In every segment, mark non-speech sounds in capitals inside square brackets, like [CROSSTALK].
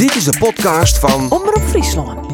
Dit is de podcast van Omroep Friesland.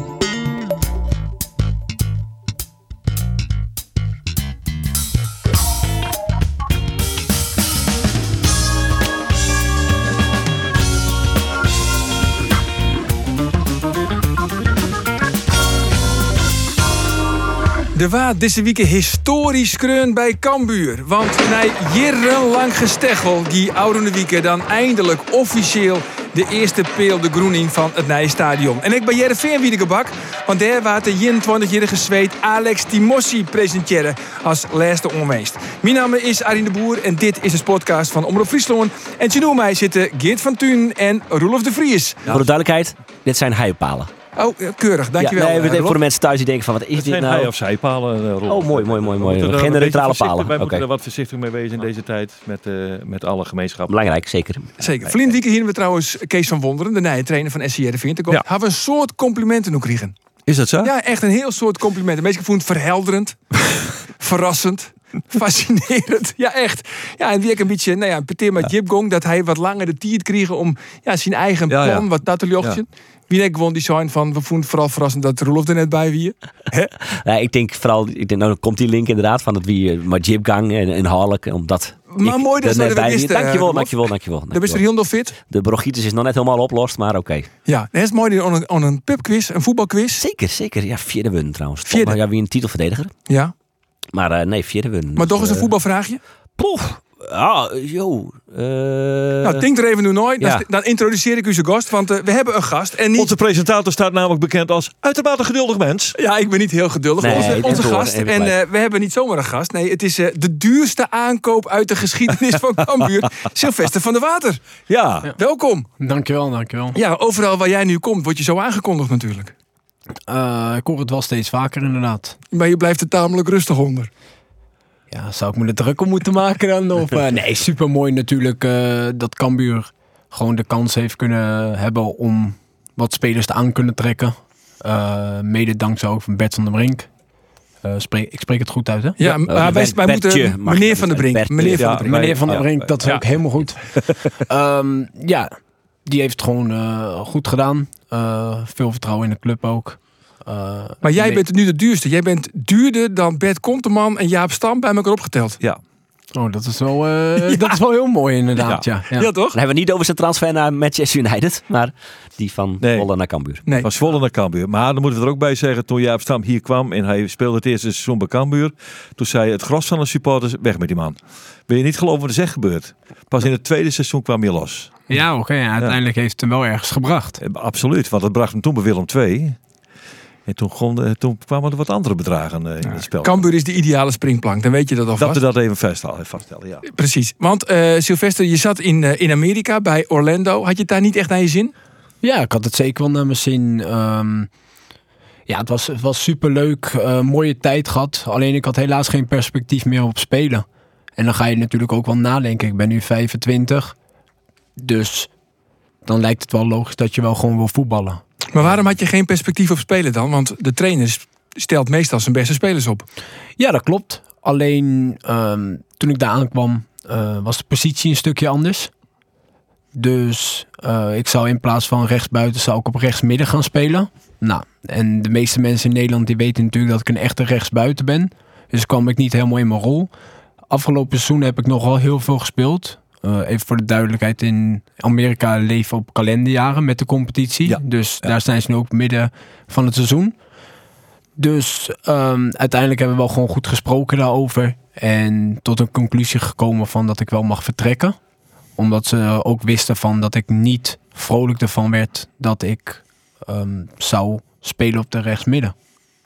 De Waard deze week historisch kreun bij Cambuur. Want na jarenlang gesteggel die oude weken dan eindelijk officieel de eerste peel de groening van het nieuwe stadion. En ik ben Jereveen Wiedegebak, want daar waar de 21-jarige zweet Alex Timossi presenteren als laatste onweest. Mijn naam is Arjen de Boer en dit is de podcast van Omroep Friesland. En tegenover mij zitten Geert van Thun en Roelof de Vries. Voor de duidelijkheid, dit zijn heipalen. Oh, keurig, dankjewel. Ja, nee, eh, Rob. voor de mensen thuis die denken van wat is dit nou? hij- of zijpalen. eh, Rob. Oh, mooi, mooi, mooi, We mooi. Geen een neutrale palen. Wij Oké, moeten er wat voorzichtig mee wezen in deze tijd met, eh, met alle gemeenschappen. belangrijk, zeker. Zeker. Verleden week hier we trouwens Kees van Wonderen, de nieuwe trainer van SCR de Vinter. Ja. Hebben we een soort complimenten nog kregen. Is dat zo? Ja, echt een heel soort complimenten. Mensen vonden het verhelderend, [LAUGHS] verrassend, fascinerend. Ja, echt. Ja, en wie ik een beetje, nou ja, peteer met Jip Gong, dat hij wat langer de tijd kreeg om ja, zijn eigen Ja, plan ja. wat dat te jochten. Wie ik gewoon die zijn van, we vonden het vooral verrassend dat Roelof er net bij wie. [LAUGHS] Ja, ik denk vooral, ik denk, nou dan komt die link inderdaad van het wie eh, maar Jipgang en, en Harlek, omdat. Maar ik mooi dat er ze er wisten, ben. Dankjewel, eh, dankjewel, dankjewel. Daar is er dankjewel. heel nog fit. De bronchitis is nog net helemaal oplost, maar oké. Ja, dat is mooi aan een, aan een pubquiz, een voetbalquiz. Zeker, zeker. Ja, vierde win trouwens. Vierde. Ja, wie een titelverdediger. Ja, Maar eh, nee, vierde win. maar toch eens een eh, voetbalvraagje. Poef. Ah, yo. eh, nou, denk er even nu nooit. Dan, ja. dan introduceer ik u zijn gast, want eh, we hebben een gast. En niet Onze presentator staat namelijk bekend als uitermate geduldig mens. Ja, ik ben niet heel geduldig. Nee, onze onze gast. En eh, we hebben niet zomaar een gast. Nee, het is eh, de duurste aankoop uit de geschiedenis van [LAUGHS] Cambuur. Sylvester van der Water. Ja. Welkom. Dankjewel, dankjewel. Ja, overal waar jij nu komt, word je zo aangekondigd natuurlijk. Eh, ik hoor het wel steeds vaker inderdaad. Maar je blijft er tamelijk rustig onder. Ja, zou ik me er druk om moeten maken dan? Of, eh, nee, super mooi natuurlijk eh, dat Cambuur gewoon de kans heeft kunnen hebben om wat spelers te aan kunnen trekken. Eh, mede dankzij ook van Bert van der Brink. Eh, spreek, ik spreek het goed uit, hè? Ja, maar wij, Bert- wij Bertje moeten... Meneer van der. Brink. Meneer van der Brink. Meneer van der Brink, dat is ja. ook helemaal goed. [LAUGHS] Ehm, ja, die heeft gewoon eh, goed gedaan. Eh, veel vertrouwen in de club ook. Eh, Maar jij nee. bent nu de duurste. Jij bent duurder dan Bert Konteman en Jaap Stam bij elkaar opgeteld. Ja. Oh, dat is wel, eh, [LAUGHS] dat is wel heel mooi inderdaad, ja. ja. Ja, toch? Dan hebben we niet over zijn transfer naar Manchester United, maar die van Nee. Zwolle naar Cambuur. Nee. Van Zwolle naar Cambuur. Maar dan moeten we er ook bij zeggen, toen Jaap Stam hier kwam en hij speelde het eerste seizoen bij Cambuur. Toen zei het gros van de supporters, weg met die man. Wil je niet geloven wat er zegt gebeurd? Pas in het tweede seizoen kwam hij los. Ja, oké. ja, uiteindelijk heeft het hem wel ergens gebracht. Eh, Absoluut, want het bracht hem toen bij Willem II. En toen, kon, eh, toen kwamen er wat andere bedragen eh, in het spel. Cambuur is de ideale springplank. Dan weet je dat dat alvast. we dat even vaststellen, vaststellen ja. Precies. Want eh Sylvester, je zat in, eh, in Amerika bij Orlando. Had je het daar niet echt naar je zin? Ja, ik had het zeker wel naar mijn zin. Ehm, ja, het was, het was super leuk. mooie tijd gehad. Alleen ik had helaas geen perspectief meer op spelen. En dan ga je natuurlijk ook wel nadenken. Ik ben nu 25. Dus dan lijkt het wel logisch dat je wel gewoon wil voetballen. Maar waarom had je geen perspectief op spelen dan? Want de trainer stelt meestal zijn beste spelers op. Ja, dat klopt. Alleen ehm, toen ik daar aankwam, eh, was de positie een stukje anders. Dus eh, ik zou in plaats van rechtsbuiten zou ik op rechtsmidden gaan spelen. Nou, en de meeste mensen in Nederland die weten natuurlijk dat ik een echte rechtsbuiten ben. Dus kwam ik niet helemaal in mijn rol. Afgelopen seizoen heb ik nogal heel veel gespeeld. Eh, even voor de duidelijkheid, in Amerika leven op kalenderjaren met de competitie. Ja. Dus daar zijn ze nu ook midden van het seizoen. Dus ehm, uiteindelijk hebben we wel gewoon goed gesproken daarover. En tot een conclusie gekomen van dat ik wel mag vertrekken. Omdat ze ook wisten van dat ik niet vrolijk ervan werd dat ik ehm, zou spelen op de rechtsmidden.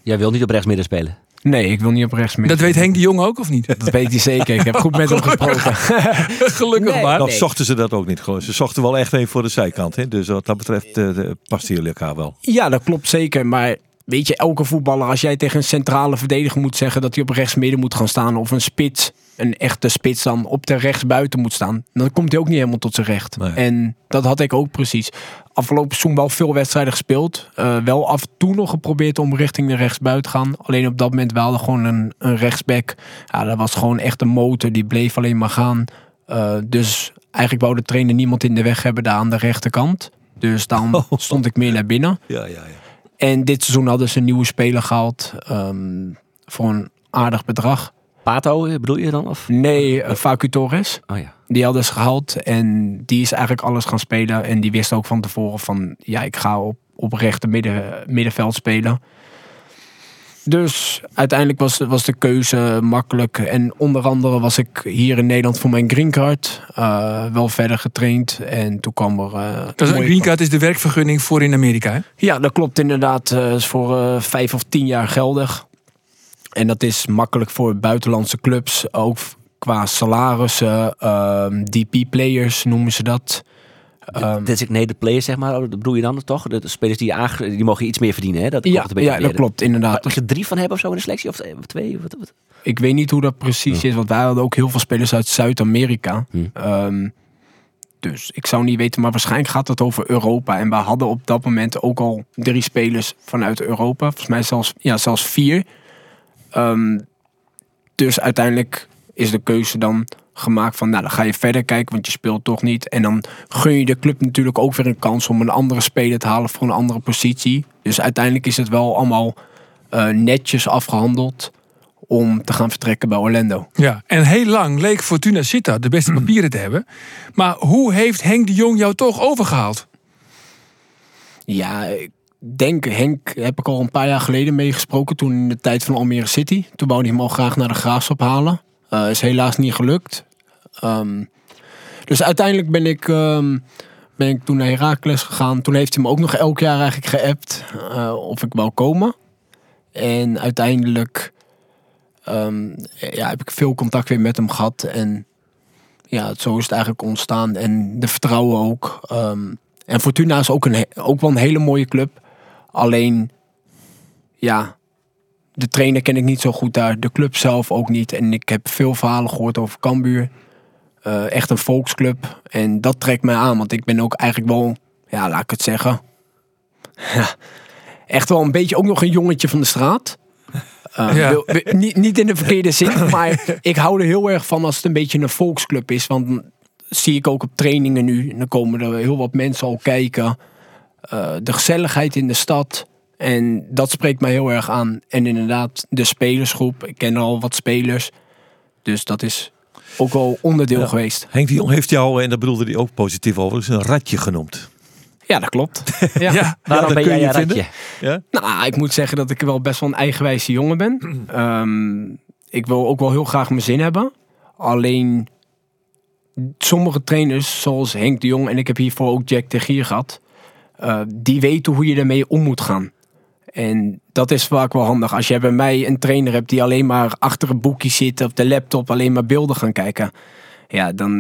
Jij wil niet op rechtsmidden spelen. Nee, ik wil niet op rechtsmidden. Dat weet Henk de Jong ook, of niet? Dat weet hij zeker. Ik heb goed met hem gesproken. [LAUGHS] Gelukkig Nee. maar. Dan nee. zochten ze dat ook niet. gewoon. Ze zochten wel echt een voor de zijkant. Hè? Dus wat dat betreft eh, de- pasten jullie elkaar wel. Ja, dat klopt zeker. Maar weet je, elke voetballer, als jij tegen een centrale verdediger moet zeggen dat hij op rechtsmidden moet gaan staan, of een spits, een echte spits dan op de rechtsbuiten moet staan, dan komt hij ook niet helemaal tot zijn recht. Nee. En dat had ik ook precies. Afgelopen seizoen wel veel wedstrijden gespeeld. Eh, wel af en toe nog geprobeerd om richting de rechtsbuiten te gaan. Alleen op dat moment wel gewoon een, een rechtsback. Ja, dat was gewoon echt een motor. Die bleef alleen maar gaan. Eh, dus eigenlijk wou de trainer niemand in de weg hebben daar aan de rechterkant. Dus dan [LAUGHS] stond ik meer naar binnen. Ja, ja, ja. En dit seizoen hadden ze een nieuwe speler gehaald. ehm, voor een aardig bedrag. Pato eh, bedoel je dan? Of? Nee, uh, Facu Torres. Oh ja. Die hadden ze gehaald. En die is eigenlijk alles gaan spelen. En die wist ook van tevoren van... Ja, ik ga op, op rechter midden, middenveld spelen. Dus uiteindelijk was, was de keuze makkelijk. En onder andere was ik hier in Nederland voor mijn green card. eh, wel verder getraind. En toen kwam er... Dat is een green card is de werkvergunning voor in Amerika. Hè? Ja, dat klopt inderdaad. eh, is voor vijf of tien jaar geldig. En dat is makkelijk voor buitenlandse clubs. Ook qua salarissen. ehm, DP-players noemen ze dat. Ehm, Designated players, zeg maar. Oh, Dat bedoel je dan toch? De spelers die, aange- die mogen iets meer verdienen, hè? Dat ja, een beetje ja, dat klopt inderdaad. Mag je er drie van hebben of zo in de selectie? Of twee? Wat, wat? Ik weet niet hoe dat precies is, want wij hadden ook heel veel spelers uit Zuid-Amerika. Hm. Ehm, dus ik zou niet weten, maar waarschijnlijk gaat het over Europa. En we hadden op dat moment ook al drie spelers vanuit Europa. Volgens mij zelfs, ja, zelfs vier. Ehm, dus uiteindelijk is de keuze dan gemaakt van, nou dan ga je verder kijken, want je speelt toch niet. En dan gun je de club natuurlijk ook weer een kans om een andere speler te halen voor een andere positie. Dus uiteindelijk is het wel allemaal eh, netjes afgehandeld om te gaan vertrekken bij Orlando. Ja, en heel lang leek Fortuna Sittard de beste papieren te hebben. Maar hoe heeft Henk de Jong jou toch overgehaald? Ja, ik denk, Henk heb ik al een paar jaar geleden meegesproken. Toen in de tijd van Almere City. Toen wou hij hem al graag naar de Graafschap halen. Eh, is helaas niet gelukt. Ehm, dus uiteindelijk ben ik, ehm, ben ik toen naar Heracles gegaan. Toen heeft hij me ook nog elk jaar eigenlijk geappt eh, of ik wou komen. En uiteindelijk ehm, ja, heb ik veel contact weer met hem gehad. En ja, zo is het eigenlijk ontstaan. En de vertrouwen ook. En Fortuna is ook, een, ook wel een hele mooie club. Alleen, ja, de trainer ken ik niet zo goed daar. De club zelf ook niet. En ik heb veel verhalen gehoord over Cambuur. Eh, echt een volksclub. En dat trekt mij aan. Want ik ben ook eigenlijk wel, ja, laat ik het zeggen. Echt wel een beetje ook nog een jongetje van de straat. Eh, Ja. wil- wil- niet, niet in de verkeerde zin, [LAUGHS] maar ik hou er heel erg van als het een beetje een volksclub is. Want zie ik ook op trainingen nu. En dan komen er heel wat mensen al kijken. Eh, de gezelligheid in de stad. En dat spreekt mij heel erg aan. En inderdaad, de spelersgroep. Ik ken al wat spelers. Dus dat is ook wel onderdeel Ja. geweest. Henk de Jong heeft jou, en dat bedoelde hij ook positief over, is een ratje genoemd. Ja, dat klopt. [LAUGHS] Ja. Ja, Waarom ben kun jij je een ratje? Ja? Nou, ik moet zeggen dat ik wel best wel een eigenwijze jongen ben. [CLEARS THROAT] Ehm, ik wil ook wel heel graag mijn zin hebben. Alleen sommige trainers, zoals Henk de Jong en ik heb hiervoor ook Jack de Gier gehad, eh, die weten hoe je ermee om moet gaan. En dat is vaak wel handig. Als jij bij mij een trainer hebt die alleen maar achter een boekje zit op de laptop alleen maar beelden gaan kijken. Ja, dan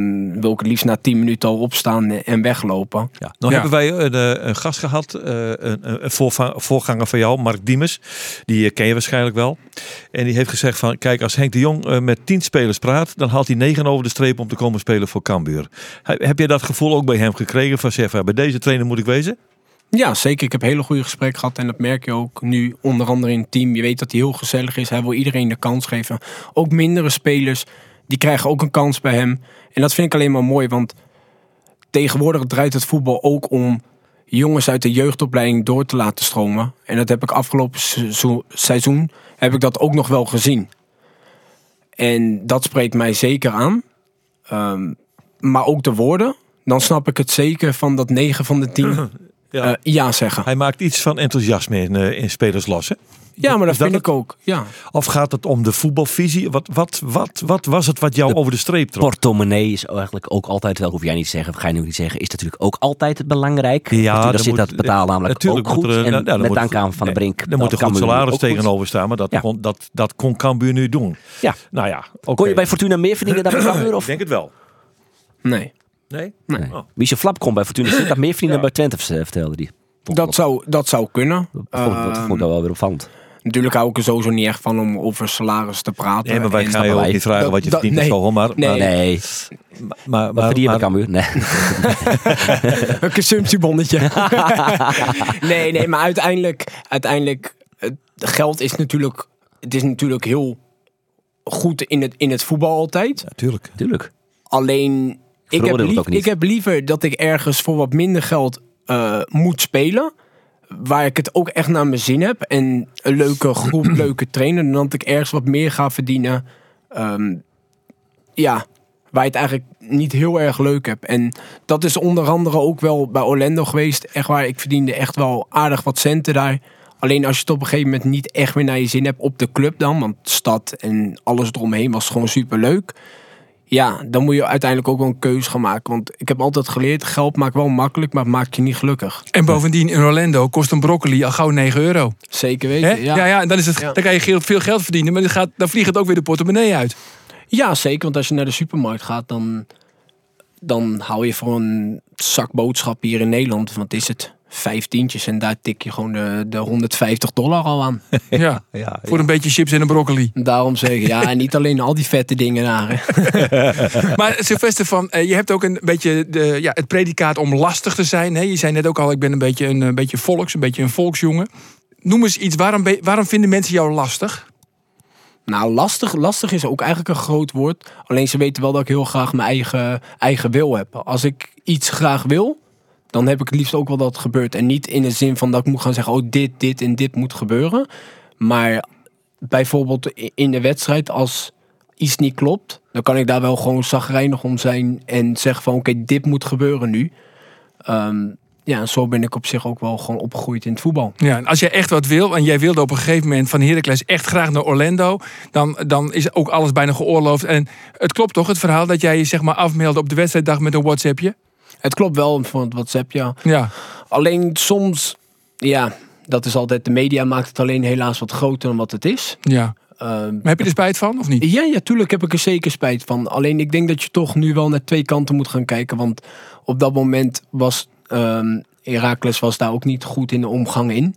wil ik het liefst na 10 minuten al opstaan en weglopen. Ja. Nou Ja. hebben wij een, eh, een gast gehad, eh, een, een- voorganger van jou, Mark Diemers. Die eh, ken je waarschijnlijk wel. En die heeft gezegd van, kijk, als Henk de Jong met tien spelers praat, dan haalt hij negen over de streep om te komen spelen voor Cambuur. He- Heb je dat gevoel ook bij hem gekregen van, zeg, van, bij deze trainer moet ik wezen? Ja, zeker. Ik heb hele goede gesprekken gehad. En dat merk je ook nu, onder andere in het team. Je weet dat hij heel gezellig is. Hij wil iedereen de kans geven. Ook mindere spelers, die krijgen ook een kans bij hem. En dat vind ik alleen maar mooi. Want tegenwoordig draait het voetbal ook om jongens uit de jeugdopleiding door te laten stromen. En dat heb ik afgelopen seizoen, heb ik dat ook nog wel gezien. En dat spreekt mij zeker aan. Ehm, maar ook de woorden. Dan snap ik het zeker van dat 9 van de 10 [LAUGHS] Ja. ja, ja zeggen. Hij maakt iets van enthousiasme in, eh, in spelers los, hè? Ja, maar dat vind ik ook. Ja. Of gaat het om de voetbalvisie? Wat, wat, wat, wat was het wat jou De over de streep trok? Portemonnee is eigenlijk ook altijd wel, hoef jij niet te zeggen, of ga je nu niet zeggen, is natuurlijk ook altijd belangrijk. Ja, daar dan zit moet- dat betaal namelijk natuurlijk ook goed. er, en nou, nou, dan met dank aan Van nee, der Brink. Er moet kan goed salaris goed. tegenover staan, maar dat, Ja. kon, dat, dat kon Cambuur nu doen. Ja. Nou ja. Kon je bij Fortuna meer verdienen dan bij Cambuur? Ik denk het wel. Nee. Nee? nee. Michel Flap kon bij Fortuna Sittard meer Ja. dan bij Twente, vertelde hij. Dat zou, dat zou kunnen. vond, dat vond ik wel weer opvallend. Natuurlijk hou ik er sowieso niet echt van om over salaris te praten. Nee, maar wij gaan je ook niet vragen wat je verdient nee. maar, Nee. maar, Nee, maar, maar, verdien je bij maar- Cambuur? Nee. [LAUGHS] een consumptiebonnetje. [LAUGHS] nee, nee, maar uiteindelijk, uiteindelijk het geld is natuurlijk, het is natuurlijk heel goed in het, in het voetbal altijd. Natuurlijk. Tuurlijk. Alleen, ik heb, lief- ik liever dat ik ergens voor wat minder geld eh, moet spelen. Waar ik het ook echt naar mijn zin heb. En een leuke [CLEARS THROAT] groep, leuke trainer. Dan dat ik ergens wat meer ga verdienen. Ehm, ja, waar je het eigenlijk niet heel erg leuk hebt. En dat is onder andere ook wel bij Orlando geweest. Echt waar, ik verdiende echt wel aardig wat centen daar. Alleen als je het op een gegeven moment niet echt meer naar je zin hebt op de club dan. Want stad en alles eromheen was gewoon super leuk. Ja, dan moet je uiteindelijk ook wel een keuze gaan maken. Want ik heb altijd geleerd, geld maakt wel makkelijk, maar het maakt je niet gelukkig. En bovendien in Orlando kost een broccoli al gauw 9 euro. Zeker weten, Ja. ja. Ja, en dan, is het, Ja. dan kan je veel geld verdienen, maar dan, gaat, dan vliegt het ook weer de portemonnee uit. Ja, zeker. Want als je naar de supermarkt gaat, dan, dan hou je voor een zak boodschap hier in Nederland. Want is het vijf tientjes en daar tik je gewoon de, de 150 dollar al aan. [LAUGHS] Ja, Ja, voor een beetje chips en een broccoli. Daarom zeg ik, ja, [LAUGHS] en niet alleen al die vette dingen daar. [LAUGHS] Maar Sylvester, van, eh, je hebt ook een beetje de, ja, het predicaat om lastig te zijn. Hè? Je zei net ook al, ik ben een beetje een, een beetje volks, een beetje een volksjongen. Noem eens iets, waarom, waarom vinden mensen jou lastig? Nou, lastig, lastig is ook eigenlijk een groot woord. Alleen ze weten wel dat ik heel graag mijn eigen, eigen wil heb. Als ik iets graag wil, dan heb ik het liefst ook wel dat het gebeurt. En niet in de zin van dat ik moet gaan zeggen, oh dit, dit en dit moet gebeuren. Maar bijvoorbeeld in de wedstrijd, als iets niet klopt, dan kan ik daar wel gewoon zagrijnig om zijn en zeggen van oké, dit moet gebeuren nu. Ehm, ja, en zo ben ik op zich ook wel gewoon opgegroeid in het voetbal. Ja, en als jij echt wat wil, en jij wilde op een gegeven moment van Heracles echt graag naar Orlando, dan, dan is ook alles bijna geoorloofd. En het klopt toch, het verhaal dat jij je zeg maar afmeldde op de wedstrijddag met een WhatsAppje? Het klopt wel van het WhatsApp, ja. Ja, Alleen soms, ja, dat is altijd, de media maakt het alleen helaas wat groter dan wat het is. ja. Ehm, Maar heb je er spijt van, of niet? ja, ja, tuurlijk heb ik er zeker spijt van. Alleen ik denk dat je toch nu wel naar twee kanten moet gaan kijken. Want op dat moment was ehm Herakles was daar ook niet goed in de omgang in.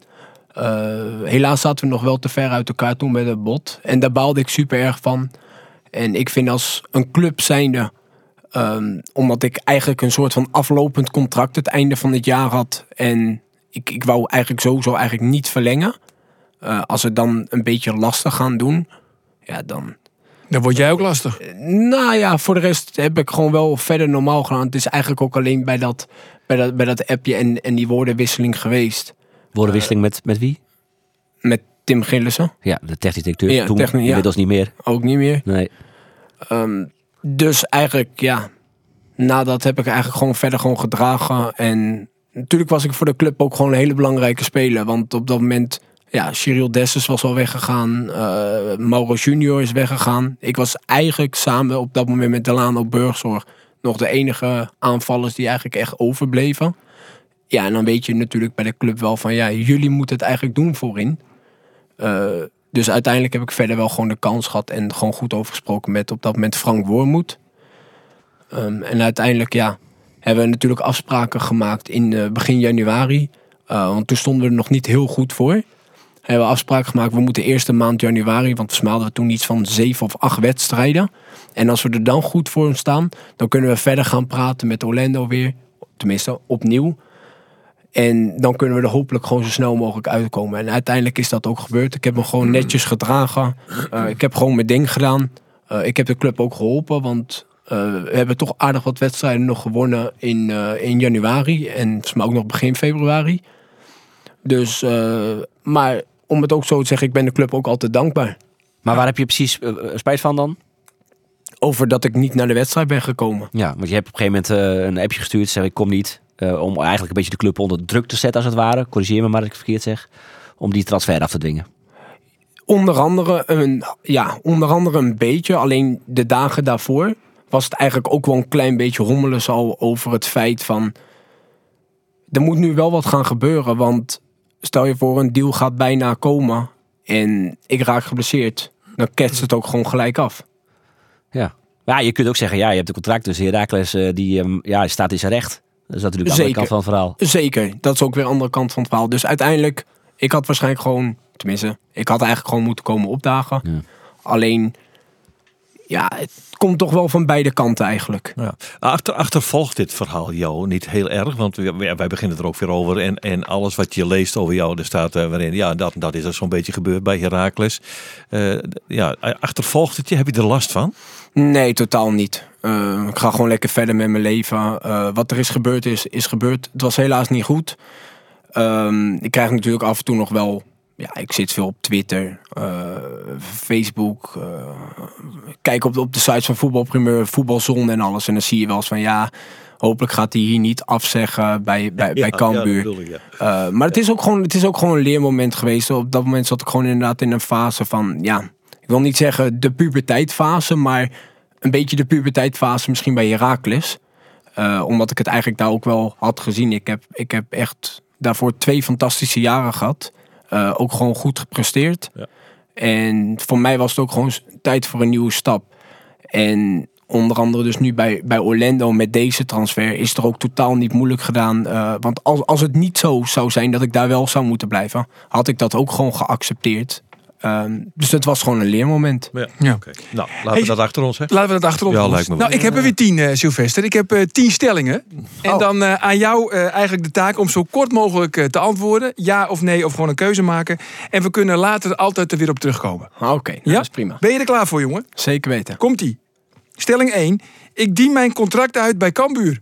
Eh, helaas zaten we nog wel te ver uit elkaar toen met het bot. En daar baalde ik super erg van. En ik vind als een club zijnde, ehm, omdat ik eigenlijk een soort van aflopend contract het einde van het jaar had. En ik, ik wou eigenlijk sowieso eigenlijk niet verlengen. Eh, als we dan een beetje lastig gaan doen, ja, dan, Dan word jij ook lastig. nou ja, voor de rest heb ik gewoon wel verder normaal gedaan. Het is eigenlijk ook alleen bij dat, bij dat, bij dat appje en, en die woordenwisseling geweest. Woordenwisseling met, met wie? Met Tim Gillissen. Ja, de technisch directeur. Ja, Toen, technisch, ja. inmiddels niet meer. Ook niet meer. Nee. Ehm, dus eigenlijk, ja. Na dat heb ik eigenlijk gewoon verder gewoon gedragen. En natuurlijk was ik voor de club ook gewoon een hele belangrijke speler. Want op dat moment, ja, Cyril Dessus was al weggegaan. eh Mauro Junior is weggegaan. Ik was eigenlijk samen op dat moment met Delano Burgzorg nog de enige aanvallers die eigenlijk echt overbleven. Ja, en dan weet je natuurlijk bij de club wel van, ja, jullie moeten het eigenlijk doen voorin. Eh, dus uiteindelijk heb ik verder wel gewoon de kans gehad en gewoon goed overgesproken met op dat moment Frank Wormoed. Ehm, en uiteindelijk, ja, hebben we natuurlijk afspraken gemaakt in eh, begin januari. Want toen stonden we er nog niet heel goed voor. Hebben we afspraken gemaakt, we moeten de eerste maand januari, want we smaalden toen iets van zeven of acht wedstrijden. En als we er dan goed voor staan, dan kunnen we verder gaan praten met Orlando weer. Tenminste, opnieuw. En dan kunnen we er hopelijk gewoon zo snel mogelijk uitkomen. En uiteindelijk is dat ook gebeurd. Ik heb me gewoon netjes gedragen. Eh, ik heb gewoon mijn ding gedaan. Eh, ik heb de club ook geholpen, want eh, we hebben toch aardig wat wedstrijden nog gewonnen in, in januari. En volgens mij ook nog begin februari. Dus, maar om het ook zo te zeggen, ik ben de club ook altijd dankbaar. Maar waar heb je precies eh, eh, spijt van dan? Over dat ik niet naar de wedstrijd ben gekomen. Ja, want je hebt op een gegeven moment eh, een appje gestuurd. Zeg ik kom niet. om eigenlijk een beetje de club onder druk te zetten als het ware. Corrigeer me maar als ik het verkeerd zeg. Om die transfer af te dwingen. Onder andere, een, ja, onder andere een beetje. Alleen de dagen daarvoor was het eigenlijk ook wel een klein beetje rommelen al over het feit van... Er moet nu wel wat gaan gebeuren, want stel je voor een deal gaat bijna komen en ik raak geblesseerd. Dan ketst het ook gewoon gelijk af. Ja. Ja, je kunt ook zeggen, ja, je hebt een contract. Dus Herakles eh, die, ehm, ja, staat in zijn recht. Dat is natuurlijk de andere kant van het verhaal. Zeker, dat is ook weer de andere kant van het verhaal. Dus uiteindelijk, ik had waarschijnlijk gewoon, tenminste, ik had eigenlijk gewoon moeten komen opdagen. Ja. Alleen, ja, het komt toch wel van beide kanten eigenlijk. Ja. Achter, achtervolgt dit verhaal jou niet heel erg? Want wij, wij beginnen er ook weer over. En, en alles wat je leest over jou, er staat uh, waarin, ja, dat, dat is er zo'n beetje gebeurd bij Heracles. Uh, ja, achtervolgt het je? Heb je er last van? Nee, totaal niet. Uh, ik ga gewoon lekker verder met mijn leven. wat er is gebeurd is, is gebeurd. Het was helaas niet goed. Um, ik krijg natuurlijk af en toe nog wel ja, ik zit veel op Twitter, uh, Facebook. Uh, kijk op, op de sites van Voetbalprimeur, Voetbalzone en alles. En dan zie je wel eens van ja, hopelijk gaat hij hier niet afzeggen bij, bij, ja, bij Cambuur. Ja, uh, maar het is, ook gewoon, het is ook gewoon een leermoment geweest. Op dat moment zat ik gewoon inderdaad in een fase van, ja, ik wil niet zeggen de puberteitfase, maar een beetje de puberteitfase misschien bij Herakles. omdat ik het eigenlijk daar ook wel had gezien. Ik heb, ik heb echt daarvoor twee fantastische jaren gehad. Uh, ook gewoon goed gepresteerd. Ja. En voor mij was het ook gewoon tijd voor een nieuwe stap. En onder andere dus nu bij, bij Orlando met deze transfer is er ook totaal niet moeilijk gedaan. Uh, want als, als het niet zo zou zijn dat ik daar wel zou moeten blijven, had ik dat ook gewoon geaccepteerd. Um, dus het was gewoon een leermoment. Ja. ja. Okay. Nou, laten we dat achter ons. Hè? Laten we dat achter ons. Ja, lijkt me nou, ik heb er weer tien, uh, Sylvester. Ik heb uh, tien stellingen. En oh. dan uh, aan jou eigenlijk de taak om zo kort mogelijk te antwoorden. Ja of nee, of gewoon een keuze maken. En we kunnen later altijd er weer op terugkomen. Oké, okay, ja? dat is prima. Ben je er klaar voor, jongen? Zeker weten. Komt-ie. Stelling 1. Ik dien mijn contract uit bij Cambuur.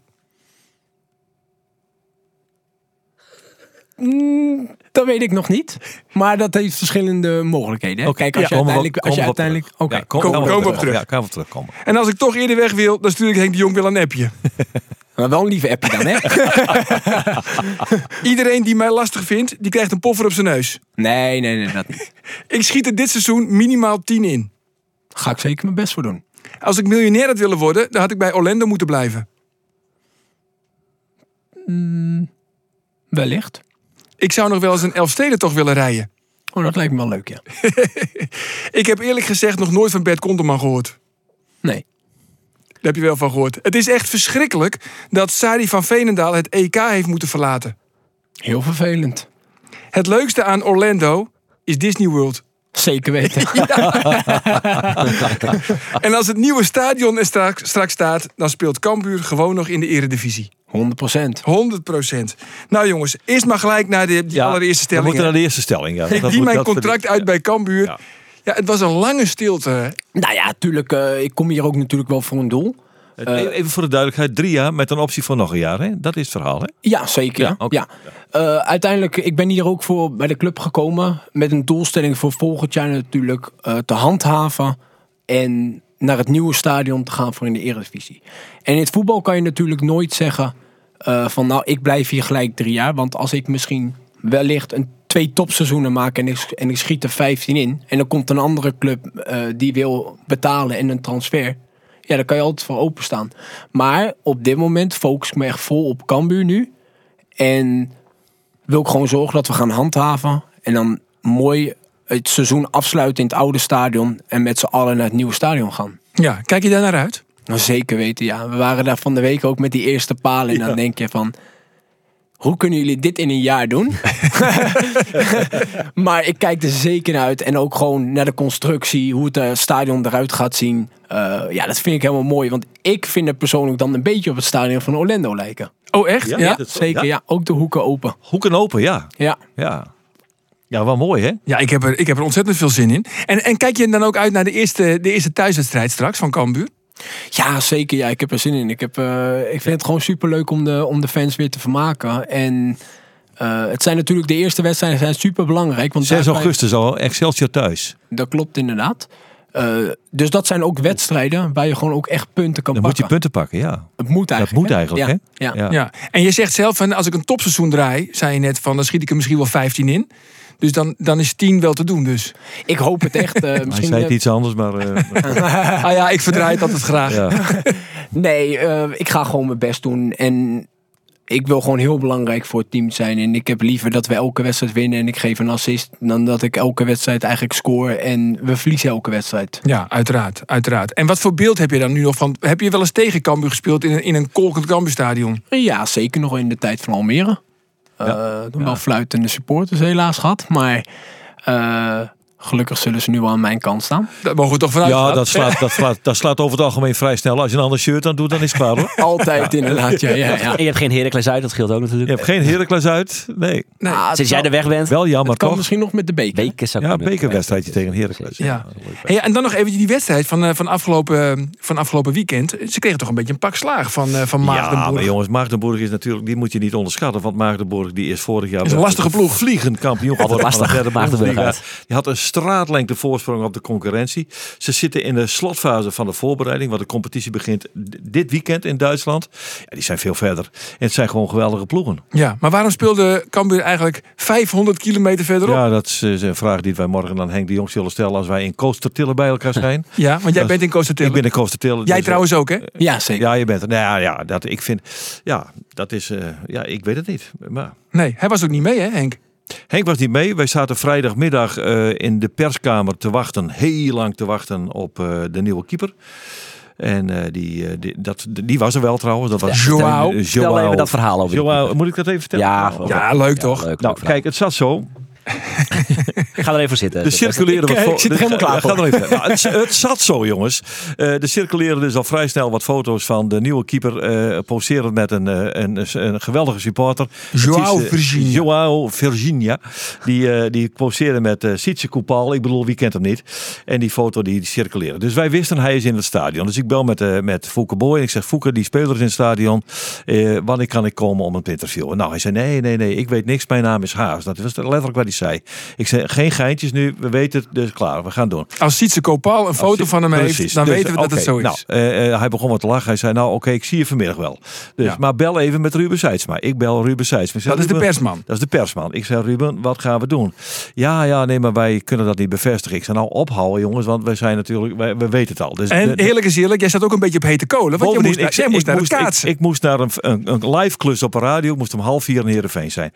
Mm, dat weet ik nog niet. Maar dat heeft verschillende mogelijkheden. Hè? Kijk, als je uiteindelijk... Als je uiteindelijk Oké, kom, kom, kom, op terug. Ja, kan op. En als ik toch eerder weg wil, dan stuur ik Henk de Jong wel een appje. [LAUGHS] Maar wel een lieve appje dan, hè? [LAUGHS] Iedereen die mij lastig vindt, die krijgt een poffer op zijn neus. Nee, nee, nee, dat niet. [LAUGHS] ik schiet er dit seizoen minimaal 10 in. Ga ik zeker mijn best voor doen. Als ik miljonair had willen worden, dan had ik bij Orlando moeten blijven. Mm, wellicht. Ik zou nog wel eens een Elfsteden toch willen rijden. Oh, dat lijkt me wel leuk, ja. [LAUGHS] ik heb eerlijk gezegd nog nooit van Bert Konterman gehoord. Nee. Daar heb je wel van gehoord. Het is echt verschrikkelijk dat Sari van Veenendaal het EK heeft moeten verlaten. Heel vervelend. Het leukste aan Orlando is Disney World. Zeker weten. [LAUGHS] [LAUGHS] en als het nieuwe stadion er straks, straks staat, dan speelt Cambuur gewoon nog in de eredivisie. 100 procent. 100 procent. Nou jongens, eerst maar gelijk naar de, die allereerste stelling. We moeten naar de eerste stelling. Ja. [LAUGHS] Ik die mijn contract uit bij Cambuur. Ja. ja. het was een lange stilte. Nou ja, natuurlijk. Uh, ik kom hier ook natuurlijk wel voor een doel. Uh, Even voor de duidelijkheid, drie jaar met een optie voor nog een jaar. Hè? Dat is het verhaal, hè? Ja, zeker. Ja, okay. ja. Uh, uiteindelijk, ik ben hier ook voor bij de club gekomen met een doelstelling voor volgend jaar natuurlijk te handhaven en naar het nieuwe stadion te gaan voor in de Eredivisie. En in het voetbal kan je natuurlijk nooit zeggen van nou, ik blijf hier gelijk drie jaar. Want als ik misschien wellicht een twee topseizoenen maak en ik, en ik schiet er 15 in. En dan komt een andere club die wil betalen en een transfer. Ja, daar kan je altijd voor openstaan. Maar op dit moment focus ik me echt vol op Cambuur nu. En wil ik gewoon zorgen dat we gaan handhaven. En dan mooi het seizoen afsluiten in het oude stadion. En met z'n allen naar het nieuwe stadion gaan. Ja, kijk je daar naar uit? Nou, zeker weten, ja. We waren daar van de week ook met die eerste palen. En dan denk je van, hoe kunnen jullie dit in een jaar doen? [LAUGHS] maar ik kijk er zeker naar uit. En ook gewoon naar de constructie, hoe het uh, stadion eruit gaat zien. Uh, ja, dat vind ik helemaal mooi. Want ik vind het persoonlijk dan een beetje op het stadion van Orlando lijken. Oh, echt? Ja, ja zeker. Ja. ook de hoeken open. Hoeken open, ja. Ja. Ja. Ja, wel mooi hè? Ja, ik heb er, ik heb er ontzettend veel zin in. En, en kijk je dan ook uit naar de eerste, de eerste thuiswedstrijd straks van Cambuur? Ja, zeker. Ja, ik heb er zin in. Ik, heb, uh, ik vind het gewoon super leuk om de, om de fans weer te vermaken. En uh, het zijn natuurlijk de eerste wedstrijden zijn super belangrijk. Want 6 augustus al, Excelsior thuis. Dat klopt inderdaad. Uh, dus dat zijn ook wedstrijden waar je gewoon ook echt punten kan Dan pakken. moet je punten pakken, ja. Het moet eigenlijk. Dat moet eigenlijk, ja. hè? Ja. Ja. ja. En je zegt zelf, van, als ik een topseizoen draai, zei je net van, dan schiet ik er misschien wel 15 in. Dus dan, dan is 10 wel te doen dus. Ik hoop het echt. Uh, [LAUGHS] misschien Hij zei het iets anders, maar... [LAUGHS] Uh, ah ja, ik verdraai het altijd graag. Ja. [LAUGHS] nee, uh, ik ga gewoon mijn best doen. En ik wil gewoon heel belangrijk voor het team zijn. En ik heb liever dat we elke wedstrijd winnen en ik geef een assist... dan dat ik elke wedstrijd eigenlijk score en we verliezen elke wedstrijd. Ja, uiteraard. uiteraard. En wat voor beeld heb je dan nu nog van... Heb je wel eens tegen Cambuur gespeeld in een, in een kolkend Cambuurstadion? Ja, zeker nog in de tijd van Almere. Ja. Uh, wel fluitende supporters helaas gehad. Maar uh, Gelukkig zullen ze nu wel aan mijn kant staan. Daar mogen we toch vanuit Ja, dat slaat, dat, slaat, dat slaat over het algemeen vrij snel. Als je een ander shirt aan doet, dan is het klaar hoor. [LAUGHS] Altijd inderdaad, ja. ja, ja. En je hebt geen Heracles uit, dat scheelt ook natuurlijk. Je hebt geen Heracles uit. Nee, Nee. Ah, Sinds jij er weg bent, wel jammer het kan toch? misschien nog met de beker. weken zou Ja, bekerwedstrijdje tegen Heracles. Ja. Hey, en dan nog even die wedstrijd van, eh, van, afgelopen, van afgelopen weekend. Ze kregen toch een beetje een pak slaag van, eh, van Ja, Maagdenburg. maar jongens, Maagdenburg is natuurlijk, die moet je niet onderschatten. Want Maagdenburg die is vorig jaar Is een lastige ploeg. vliegend kampioen geworden lastig, de. Die had een straatlengte voorsprong op de concurrentie. Ze zitten in de slotfase van de voorbereiding, want de competitie begint dit weekend in Duitsland. Ja, die zijn veel verder. En het zijn gewoon geweldige ploegen. Ja, maar waarom speelde Cambuur eigenlijk 500 kilometer verderop? Ja, Ja, dat is eh, een vraag die wij morgen aan Henk de Jong zullen stellen als wij in Koostertillen bij elkaar [LAUGHS] zijn. want jij Dat- bent in Costa Ik ben in Koostertillen. Jij dus, eh, trouwens ook, hè? Ja, zeker. Ja, je bent er. Nou ja, ja, dat, ik vind, ja, dat is, eh, ja, ik weet het niet. Maar Nee, hij was ook niet mee, hè, Henk? Henk was niet mee. Wij zaten vrijdagmiddag eh, in de perskamer te wachten. Heel lang te wachten op eh, de nieuwe keeper. En eh, die, die, dat, die was er wel trouwens. Dat was Joao. Stel even dat verhaal over. Joao, moet ik dat even vertellen? Ja, Ja, leuk toch? Leuk, Nou, leuk kijk, het zat zo. Ik ga er even voor zitten. De circuleren Ik, wat ik zit er helemaal klaar voor. ga er even. [LAUGHS] Nou, het, het zat zo, jongens. Eh er circuleren dus al vrij snel wat foto's van de nieuwe keeper. eh poserend met een, eh, een, een, geweldige supporter. Joao is, Virginia. Joao Virginia. Die, die poseerde met eh Sietse Koupal. Ik bedoel, wie kent hem niet? En die foto die, die circuleren. Dus wij wisten, hij is in het stadion. Dus ik bel met, eh met Fouke Boy. En ik zeg, Fouke, die speler is in het stadion. Eh, wanneer kan ik komen om een te interviewen? Nou, hij zei, nee, nee, nee. Ik weet niks. Mijn naam is Haas. Dat was letterlijk wat zei. Ik zei, geen geintjes nu. We weten het. Dus klaar, we gaan doen. Als Sietse Kopal een foto van hem heeft, dan Dus, weten we dat het zo is. Nou, eh, eh, hij begon wat te lachen. Hij zei, nou oké, ik zie je vanmiddag wel. Dus, Ja. Maar bel even met Ruben Seidsma. Ik bel Ruben Seidsma. Dat is de persman. Dat is de persman. Ik zei, Ruben, wat gaan we doen? Ja, ja, nee, maar wij kunnen dat niet bevestigen. Ik zei, nou ophouden jongens, want wij zijn natuurlijk, wij, we weten het al. Dus En de- eerlijk is eerlijk, jij zat ook een beetje op hete kolen. Want Bovendien, moest, naar, ik- jij moest ik naar moest- ik- kaatsen. Ik, moest naar een, een, een live klus op een radio. Ik moest om half vier in Heerenveen zijn.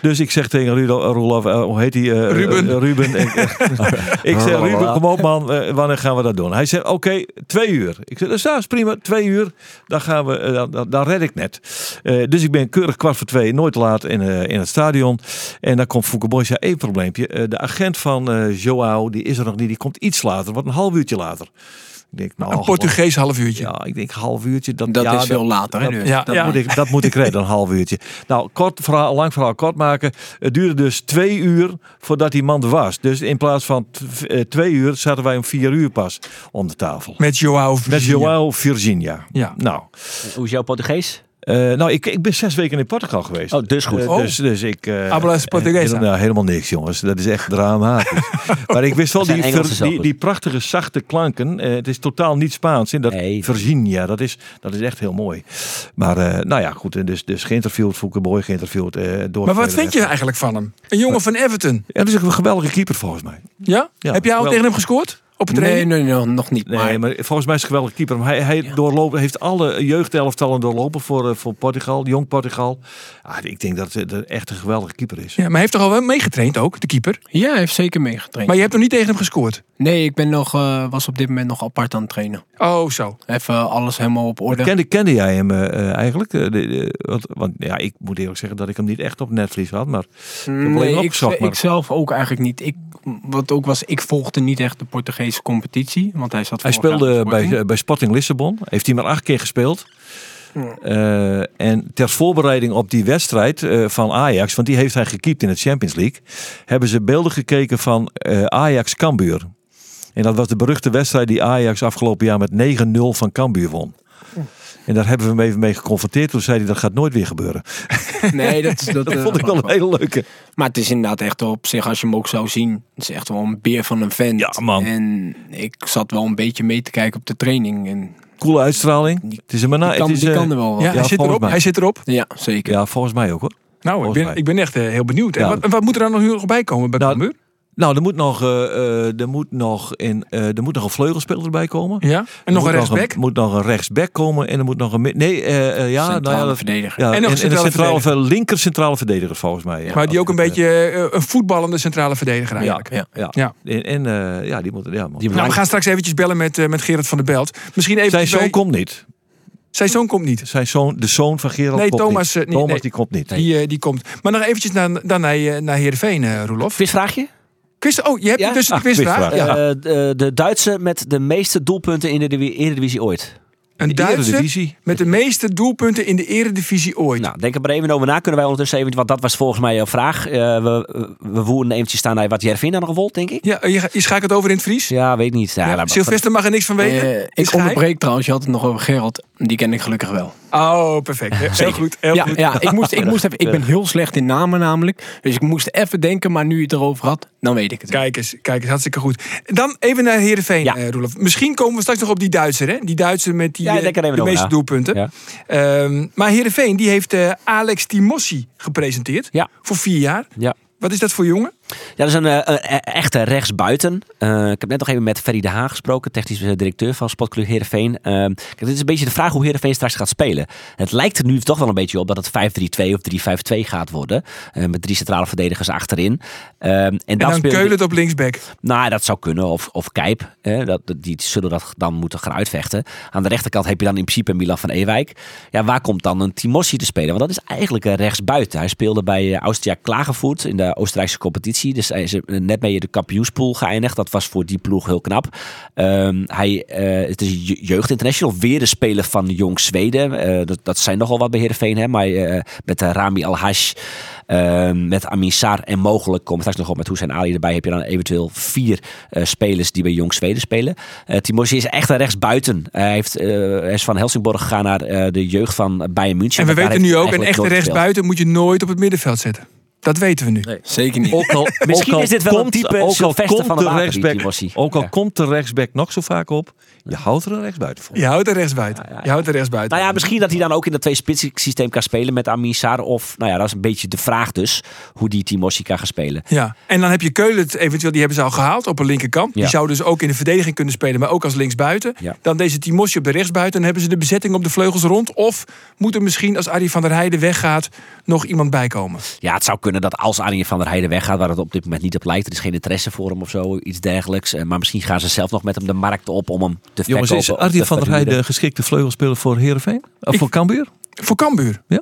Dus ik zeg tegen Rudo, Roelof, eh, hoe heet hij? eh, Ruben. eh, Ruben. ik, [LAUGHS] ik zeg, Ruben, kom op man, eh, wanneer gaan we dat doen? Hij zegt, oké, twee uur. Ik zeg, dus dat is prima, twee uur. Dan, gaan we, eh, dan, dan, dan red ik net. Eh, dus ik ben keurig kwart voor twee, nooit te laat in, eh, in het stadion. En dan komt Fouke Boy, zei, één probleempje. Eh, de agent van eh Joao, die is er nog niet. Die komt iets later, wat een half uurtje later. Ik denk, nou, een gewoon- Portugees half uurtje. ja, ik denk half uurtje. Dat, Dat ja, is veel later, hè, Dat. Ja, dat, ja. Moet ik, dat moet ik redden, een half uurtje. Nou, kort verhaal, lang verhaal kort maken. Het duurde dus twee uur voordat die man er was. Dus in plaats van eh, twee uur zaten wij om vier uur pas om de tafel. Met Joao Met Virginia. Joao Virginia. Ja. Nou, Hoe is jouw Portugees? Eh, nou ik, ik ben zes weken in Portugal geweest. Oh, dus goed. Eh, Oh. dus, dus ik... eh, Hablas Portuguesa. helemaal, nou, helemaal niks, jongens. Dat is echt dramatisch. [LAUGHS] maar ik wist wel die, ver- die, prachtige zachte klanken. Eh, het is totaal niet Spaans. In dat Nee. Virginia, dat is, dat is echt heel mooi. Maar eh, nou ja, goed. Dus, dus geïnterviewd, Fouke Boy geïnterviewd. eh door Maar wat vind je eigenlijk van hem? Een jongen van Everton. Ja, dat is een geweldige keeper volgens mij. Ja? Ja, Heb jij al tegen hem gescoord? Op het Nee, nee, nee, nog niet. Nee, maar maar volgens mij is het een geweldige keeper. Hij, hij doorloopt, heeft alle jeugdelftallen doorlopen voor, eh, voor Portugal, jong Portugal. Ah, ik denk dat het eh, echt een geweldige keeper is. Ja, maar hij heeft toch al wel meegetraind ook, de keeper? ja, hij heeft zeker meegetraind. Maar je hebt nog niet tegen hem gescoord? Nee, ik ben nog, eh, was op dit moment nog apart aan het trainen. Oh, zo. Even alles helemaal op orde. Kende, kende jij hem eigenlijk? De- de- want, want ja, ik moet eerlijk zeggen dat ik hem niet echt op netvlies had. Maar Nee, ik, opgezocht, maar- ik zelf ook eigenlijk niet. Ik, wat ook was, ik volgde niet echt de Portugese competitie. Want hij zat hij speelde bij Sporting. bij, Sporting Lissabon. Heeft hij maar acht keer gespeeld. Eh, en ter voorbereiding op die wedstrijd eh, van Ajax, want die heeft hij gekiept in het Champions League, hebben ze beelden gekeken van eh, Ajax Cambuur. En dat was de beruchte wedstrijd die Ajax afgelopen jaar met 9-0 van Cambuur won. En daar hebben we hem even mee geconfronteerd. Toen zei hij dat gaat nooit weer gebeuren. Nee, dat, is- [LAUGHS] dat, Dat eh, vond ik wel een hele leuke. Maar het is inderdaad echt op zich, als je hem ook zou zien, het is echt wel een beer van een vent. Ja, man. En ik zat wel een beetje mee te kijken op de training. En Coole uitstraling. Het is een mana- die kan, het is, die eh, kan er wel wat. Ja, Ja, hij, zit volgens erop, mij. hij zit erop. zeker. Ja, volgens mij ook hoor. Nou, ik ben, mij. ik ben echt eh, heel benieuwd. En Ja. Wat, wat moet er dan nog nog bij komen bij Nou, Cambuur? Nou, er moet nog, eh, eh, er moet nog, in, eh, er moet nog een vleugelspeler erbij komen. Ja? En Er nog een rechtsback? Er moet nog een rechtsback komen en er moet nog een... Nee, eh, eh, ja, nou Centrale ja, dat, verdediger. ja, En nog een en centrale linker centrale verdediger volgens mij. Ja. maar die ook een beetje een voetballende centrale verdediger Ja, eigenlijk. ja, ja. Ja. En, en eh, ja, die moet... Ja, man. Die Nou, we gaan straks eventjes bellen met, eh, met Gerard van der Belt. Misschien even Zijn zoon komt niet. Zijn zoon komt niet. Zijn zoon, de zoon van Gerald Nee, komt Thomas, niet. niet, Thomas nee. die komt niet. Die, die komt. Maar nog eventjes naar, dan naar, eh, naar Heerenveen, Roelof. Visvraagje? Quiz, oh, je hebt Ja? dus een Ah, quizvraag. Ja. Eh, de, de Duitse met de meeste doelpunten in de Eredivisie ooit. Een De Eredivisie. met de meeste doelpunten in de eredivisie ooit. Nou, denk er maar even over na. Kunnen wij ondertussen even, want dat was volgens mij jouw vraag. Eh, we, we voeren eventjes staan naar wat Jervin nog gewold, denk ik. Ja, je, je schakelt over in het Fries. Ja, weet ik niet. Ja, Ja, mag er niks van weten. Eh, ik onderbreek trouwens, je had het nog over Gerald. Die ken ik gelukkig wel. Oh, perfect. Heel goed. Heel ja, goed. ja ik, moest, ik, moest even, ik ben heel slecht in namen namelijk. Dus ik moest even denken, maar nu je het erover had, dan weet ik het. Kijk eens, kijk eens, hartstikke goed. Dan even naar Heerenveen, Ja. eh, Roelof. Misschien komen we straks nog op die Duitser, hè? Die Duitser met die, Ja, eh, denk er even de over meeste na. doelpunten. Ja. Ehm, maar Heerenveen, die heeft eh, Alex Timossi gepresenteerd. Ja. Voor vier jaar. Ja. Wat is dat voor jongen? Ja, dat is een, eh, een e- echte rechtsbuiten. Eh ik heb net nog even met Ferry de Haan gesproken, technisch eh, directeur van Sportclub Heerenveen. Eh, kijk, dit is een beetje de vraag hoe Heerenveen straks gaat spelen. Het lijkt er nu toch wel een beetje op dat het 5-3-2 of 3-5-2 gaat worden. Eh, met drie centrale verdedigers achterin. En, En dan speelt- Keulen op linksback. Nou, dat zou kunnen. Of, of Kijp. Dat, die zullen dat dan moeten gaan uitvechten. Aan de rechterkant heb je dan in principe Milan van Ewijk. Ja, waar komt dan een Timossi te spelen? Want dat is eigenlijk een rechtsbuiten. Hij speelde bij eh, Austria Klagenvoet in de Oostenrijkse competitie. Dus hij is er net mee de kampioenspool geëindigd. Dat was voor die ploeg heel knap. Ehm, hij, eh, het is een je- jeugdinternational. Weer de speler van Jong Zweden. Eh, dat, dat zijn nogal wat bij Heerenveen. Hè? Maar eh, met eh, Rami Al-Hash. Ehm, met Amin Sar en mogelijk, we straks nog op met Hussein Ali erbij, heb je dan eventueel vier eh, spelers die bij Jong Zweden spelen. Uh, Timosje is echt een rechtsbuiten. Hij, heeft, eh, hij is van Helsingborg gegaan naar eh, de jeugd van Bayern München. En we weten nu ook, een echte rechtsbuiten moet je nooit op het middenveld zetten. Dat weten we nu. Zeker niet. Ook al, [LAUGHS] Misschien ook al is dit wel een type ook al komt van de rechtsback. Ook al Ja. komt de rechtsback nog zo vaak op, je houdt er een rechtsbuiten voor. Je houdt er rechtsbuiten. Je houdt er rechtsbuiten. Nou ja, misschien dat hij dan ook in dat twee spits systeem kan spelen met Amin Sar. Of, nou ja, dat is een beetje de vraag dus, hoe die Timossi kan gaan spelen. Ja, en dan heb je Keulen, eventueel, die hebben ze al gehaald op een linkerkant. Die zou dus ook in de verdediging kunnen spelen, maar ook als linksbuiten. Dan deze Timosje op de rechtsbuiten. Dan hebben ze de bezetting op de vleugels rond. Of moet er misschien, als Arie van der Heijden weggaat, nog iemand bijkomen? Ja, het zou kunnen dat als Arjen van der Heijden weggaat, waar het op dit moment niet op lijkt, er is geen interesse voor hem of zo, iets dergelijks. Eh, Maar misschien gaan ze zelf nog met hem de markt op om hem te Jongens, verkopen. is Arjen van der. Heijden geschikte vleugelspeler voor Heerenveen? Of Ik- voor Cambuur? Voor Cambuur? Ja.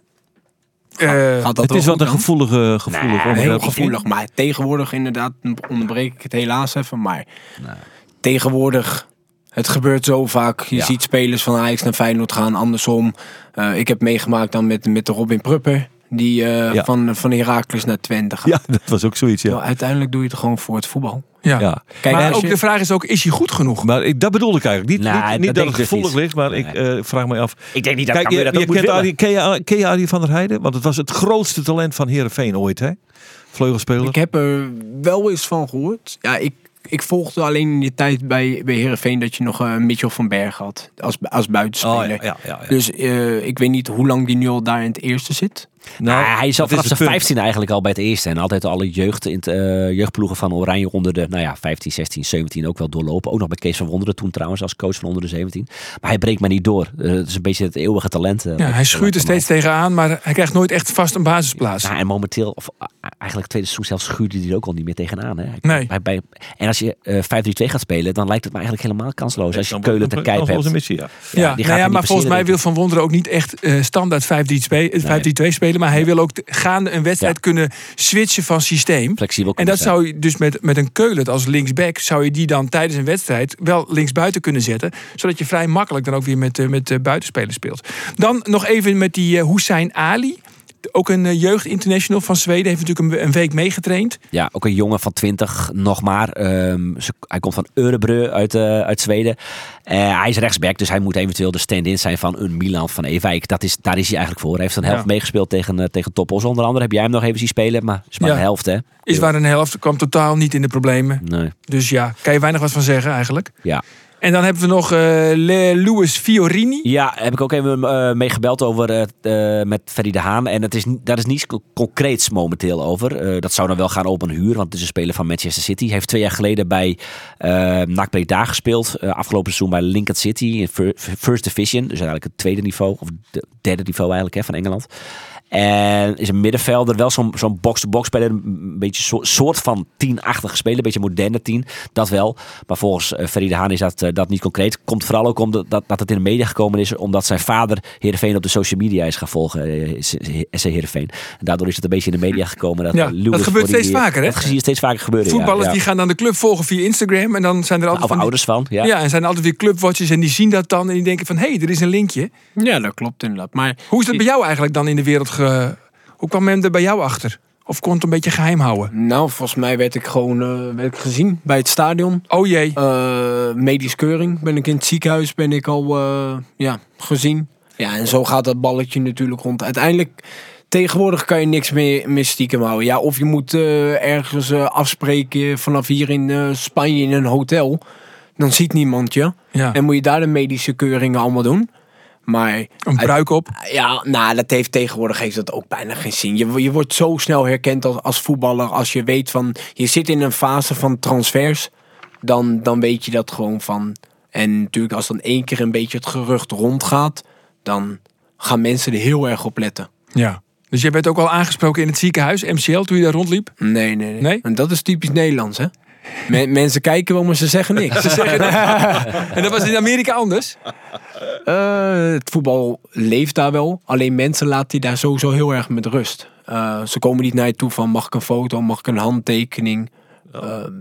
Eh, Gaat dat Het wel is wat goed een gevoelige, gevoelig Nee. Heel gevoelig, maar tegenwoordig inderdaad onderbreek ik het helaas even. Maar tegenwoordig, het gebeurt zo vaak. Je Ja. ziet spelers van Ajax naar Feyenoord gaan, andersom. Eh, ik heb meegemaakt dan met, met de Robin Prupper. Die eh, Ja. van, van Heracles naar Twente gaat. Ja, dat was ook zoiets, ja. Nou, uiteindelijk doe je het gewoon voor het voetbal. ja. ja. Kijk, maar ook je- de vraag is ook, is hij goed genoeg? Maar ik, dat bedoel ik eigenlijk. Niet, Nee, niet, dat het dus gevoelig ligt, maar Nee. ik eh, vraag me af. Ik denk niet dat Kijk, je, dat je ook moet kent willen. Arie, ken, je, ken je Arie van der Heijden? Want het was het grootste talent van Heerenveen ooit, hè? Vleugelspeler. Ik heb er wel eens van gehoord. Ja, ik, ik volgde alleen in die tijd bij, bij Heerenveen dat je nog een Mitchell van Berg had. Als, als buitenspeler. Oh, ja, ja, ja, ja. Dus eh, ik weet niet hoe lang die nu al daar in het eerste zit. Nou, Ah, hij is al vanaf zijn punt. 15 eigenlijk al bij het eerste. En altijd alle jeugd in het, eh, jeugdploegen van Oranje onder de nou ja, 15, 16, 17 ook wel doorlopen. Ook nog bij Kees van Wonderen toen trouwens als coach van onder de 17. Maar hij breekt maar niet door. Eh, het is een beetje het eeuwige talent. eh, Ja, hij schuurt er steeds tegenaan, maar hij krijgt nooit echt vast een basisplaats. Ja, en momenteel, of eigenlijk tweede seizoen zelfs schuurde hij er ook al niet meer tegenaan. Hè? Nee. Bij, bij, en als je eh 5-3-2 gaat spelen, dan lijkt het me eigenlijk helemaal kansloos. Als je Dan Keulen te kijken hebt. missie, ja. Ja, die nou gaat ja maar volgens mij wil Van Wonderen ook niet echt eh, standaard 5-3-2 eh, 5-3-2 spelen. Maar hij wil ook gaande een wedstrijd kunnen switchen van systeem. Flexibel En dat zijn. zou je dus met, met een Keulen als linksback... zou je die dan tijdens een wedstrijd wel linksbuiten kunnen zetten. Zodat je vrij makkelijk dan ook weer met, eh, met eh, buitenspelers speelt. Dan nog even met die eh Hussein Ali. Ook een eh, jeugd-international van Zweden. Heeft natuurlijk een, week meegetraind. Ja, ook een jongen van 20 nog maar. Ehm, hij komt van Örebro uit, eh, uit Zweden. Eh, hij is rechtsback, dus hij moet eventueel de stand-in zijn van een Milan van Ewijk. Dat is, daar is hij eigenlijk voor. Hij heeft een helft Ja. meegespeeld tegen, tegen Topos. Onder andere heb jij hem nog even zien spelen, maar is maar Ja. een helft hè. Is waar een helft. Kwam totaal niet in de problemen. Nee, Dus ja, kan je weinig wat van zeggen eigenlijk. ja. En dan hebben we nog eh Louis Fiorini. Ja, heb ik ook even eh mee gebeld over eh, met Ferry de Haan. En het is, daar is niets co- concreets momenteel over. Dat zou dan wel gaan op een huur, want het is een speler van Manchester City. Hij heeft twee jaar geleden bij NAC Breda gespeeld. Afgelopen seizoen bij Lincoln City First Division. Dus eigenlijk het tweede niveau, of derde niveau eigenlijk hè, van Engeland. En is een middenvelder, wel zo'n zo'n box-to-box speler. Een beetje zo, soort van tien-achtige speler. Een beetje moderne tien, dat wel. Maar volgens uh, Ferry de Haan is dat, uh, dat niet concreet. Komt vooral ook omdat dat, dat het in de media gekomen is. Omdat zijn vader Heerenveen op de social media is gaan volgen. Uh, SC Heerenveen. En daardoor is het een beetje in de media gekomen. Dat, ja, dat gebeurt steeds die, vaker, hè? Dat zie je steeds vaker gebeuren, Voetballers ja, ja. die gaan dan de club volgen via Instagram. En dan zijn er altijd Of van die- ouders van, ja. Ja, en zijn er altijd weer clubwatchers en die zien dat dan. En die denken van, hé, hey, er is een linkje. Ja, dat klopt inderdaad. Maar Hoe is dat bij jou eigenlijk dan in de wereld ge... Hoe kwam men er bij jou achter? Of kon het een beetje geheim houden? nou, volgens mij werd ik gewoon eh, werd ik gezien bij het stadion. Oh jee. Eh medisch keuring ben ik in het ziekenhuis ben ik al eh, ja, gezien. Ja, en zo gaat dat balletje natuurlijk rond. Uiteindelijk, tegenwoordig kan je niks meer, meer stiekem houden. Ja, of je moet eh, ergens eh, afspreken vanaf hier in eh, Spanje in een hotel. Dan ziet niemand je. Ja. En moet je daar de medische keuringen allemaal doen. Maar Een bruik op. ja, nou, dat heeft tegenwoordig heeft dat ook bijna geen zin. Je, je wordt zo snel herkend als, als voetballer. Als je weet van, je zit in een fase van transfers. Dan, dan weet je dat gewoon van. En natuurlijk als dan één keer een beetje het gerucht rondgaat. Dan gaan mensen er heel erg op letten. Ja. Dus jij werd ook al aangesproken in het ziekenhuis, MCL, toen je daar rondliep? Nee, nee, nee. Nee? En dat is typisch Nederlands, hè. Men- mensen kijken wel, maar ze zeggen niks. [LAUGHS] Ze zeggen [LAUGHS] En dat was in Amerika anders? Eh, het voetbal leeft daar wel. Alleen mensen laten die daar sowieso heel erg met rust. Eh, ze komen niet naar je toe van mag ik een foto, mag ik een handtekening. Ehm,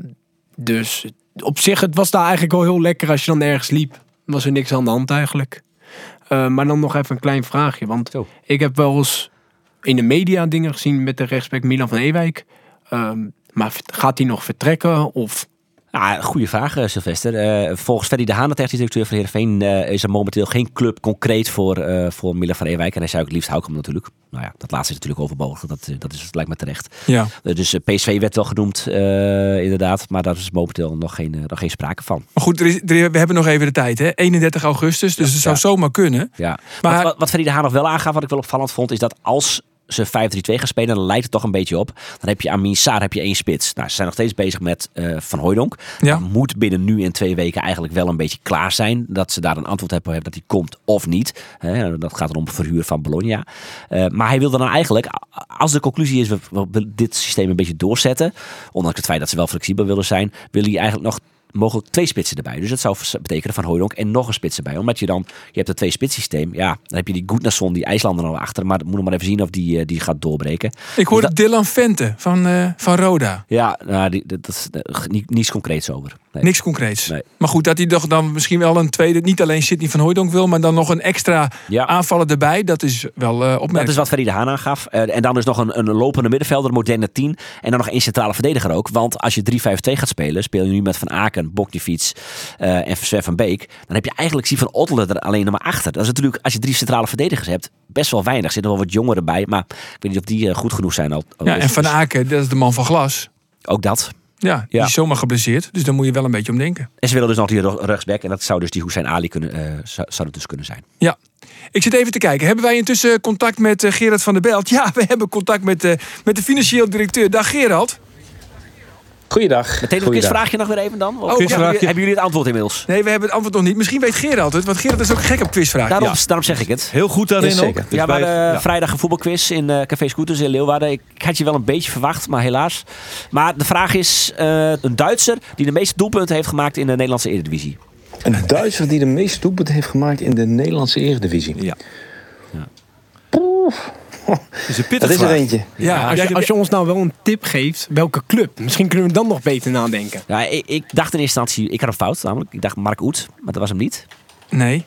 dus op zich, het was daar eigenlijk wel heel lekker als je dan ergens liep. Was er niks aan de hand eigenlijk. Eh, maar dan nog even een klein vraagje. Want Zo. ik heb wel eens in de media dingen gezien met de rechtsback Milan van Ewijk. Ehm, maar gaat hij nog vertrekken? Of Ah, goede vraag, eh, Sylvester. Eh, volgens Ferry de Haan, de technisch directeur van Heerenveen, eh is er momenteel geen club concreet voor, eh voor Milan van Ewijk. En hij zou ook liefst Houkum natuurlijk. Nou ja, dat laatste is natuurlijk overbodig. Dat, dat, is, lijkt me terecht. Ja. Dus PSV werd wel genoemd, inderdaad. Maar daar is momenteel nog geen, nog geen sprake van. Maar goed, er is, er- we hebben nog even de tijd, hè? 31 augustus, dus het zou Ja. zomaar kunnen. Ja. Maar- wat, wat, wat Ferry de Haan nog wel aangaf, wat ik wel opvallend vond, is dat als ze 5-3-2 gaan spelen, dan lijkt het toch een beetje op. Dan heb je Amin Saar, heb je één spits. Nou, ze zijn nog steeds bezig met eh, Van Hooijdonk. Ja. Dat moet binnen nu en twee weken eigenlijk wel een beetje klaar zijn. Dat ze daar een antwoord hebben, hebben dat hij komt of niet. Dat gaat dan om verhuur van Bologna. Eh, maar hij wilde dan eigenlijk, als de conclusie is, we we dit systeem een beetje doorzetten. Ondanks het feit dat ze wel flexibel willen zijn, wil hij eigenlijk nog mogelijk twee spitsen erbij. Dus dat zou betekenen Van Hooijdonk en nog een spits erbij. Omdat je dan, je hebt een twee spits systeem. Ja, dan heb je die Goednasson, die IJslander al achter. Maar moet nog maar even zien of die, eh, die gaat doorbreken. Ik hoorde Dylan Vente van, eh, van Roda. Ja, nou, die, dat, is eh, niet, niets concreets over. Nee. Niks concreets. Nee. Maar goed, dat hij toch dan misschien wel een tweede, niet alleen Sidney van Hooijdonk wil, maar dan nog een extra Ja. aanvaller erbij. Dat is wel Dat opmerkelijk. is wat de Haan aangaf. Eh, en dan is nog een, een lopende middenvelder, moderne 10. En dan nog één centrale verdediger ook. Want als je 3-5-2 gaat spelen, speel je nu met Van Aken, Bokjefiets eh en Sven van Beek. Dan heb je eigenlijk Zie van Ottelen er alleen nog maar achter. Dat is natuurlijk, als je drie centrale verdedigers hebt, best wel weinig. Er zitten wel wat jongeren bij, maar ik weet niet of die goed genoeg zijn. Al, al- ja, en Van Aken, dat is de man van glas. Ook dat. Ja, die is zomaar geblesseerd. Dus daar moet je wel een beetje om denken. En ze willen dus nog die rechtsback. En dat zou dus die Hussein Ali kunnen, eh, zou, dus kunnen zijn. Ja. Ik zit even te kijken. Hebben wij intussen contact met eh, Gerard van der Belt? Ja, [LAUGHS] we hebben contact met, eh, met de financieel directeur. Dag Gerard. Goeiedag. Meteen een Goeiedag. quizvraagje nog weer even dan? Of- Oh, hebben, quizvraagje. jullie, hebben jullie het antwoord inmiddels? Nee, we hebben het antwoord nog niet. Misschien weet Gerard het. Want Gerard is ook gek op quizvragen. Daarom, daarom zeg ik het. Heel goed daarin ook. Ja, Dus we bij- hadden ja. vrijdag een voetbalquiz in eh, Café Scooters in Leeuwarden. Ik, ik had je wel een beetje verwacht, maar helaas. Maar de vraag is, eh, een Duitser die de meeste doelpunten heeft gemaakt in de Nederlandse Eredivisie. Een Duitser die de meeste doelpunten heeft gemaakt in de Nederlandse Eredivisie. Ja. Poeh, Het is een dat pittige is er eentje. Ja, als je, als je ons nou wel een tip geeft, welke club? Misschien kunnen we dan nog beter nadenken. Ja, ik, ik dacht in eerste instantie, ik had een fout namelijk. Ik dacht Mark Oet, maar dat was hem niet. Nee.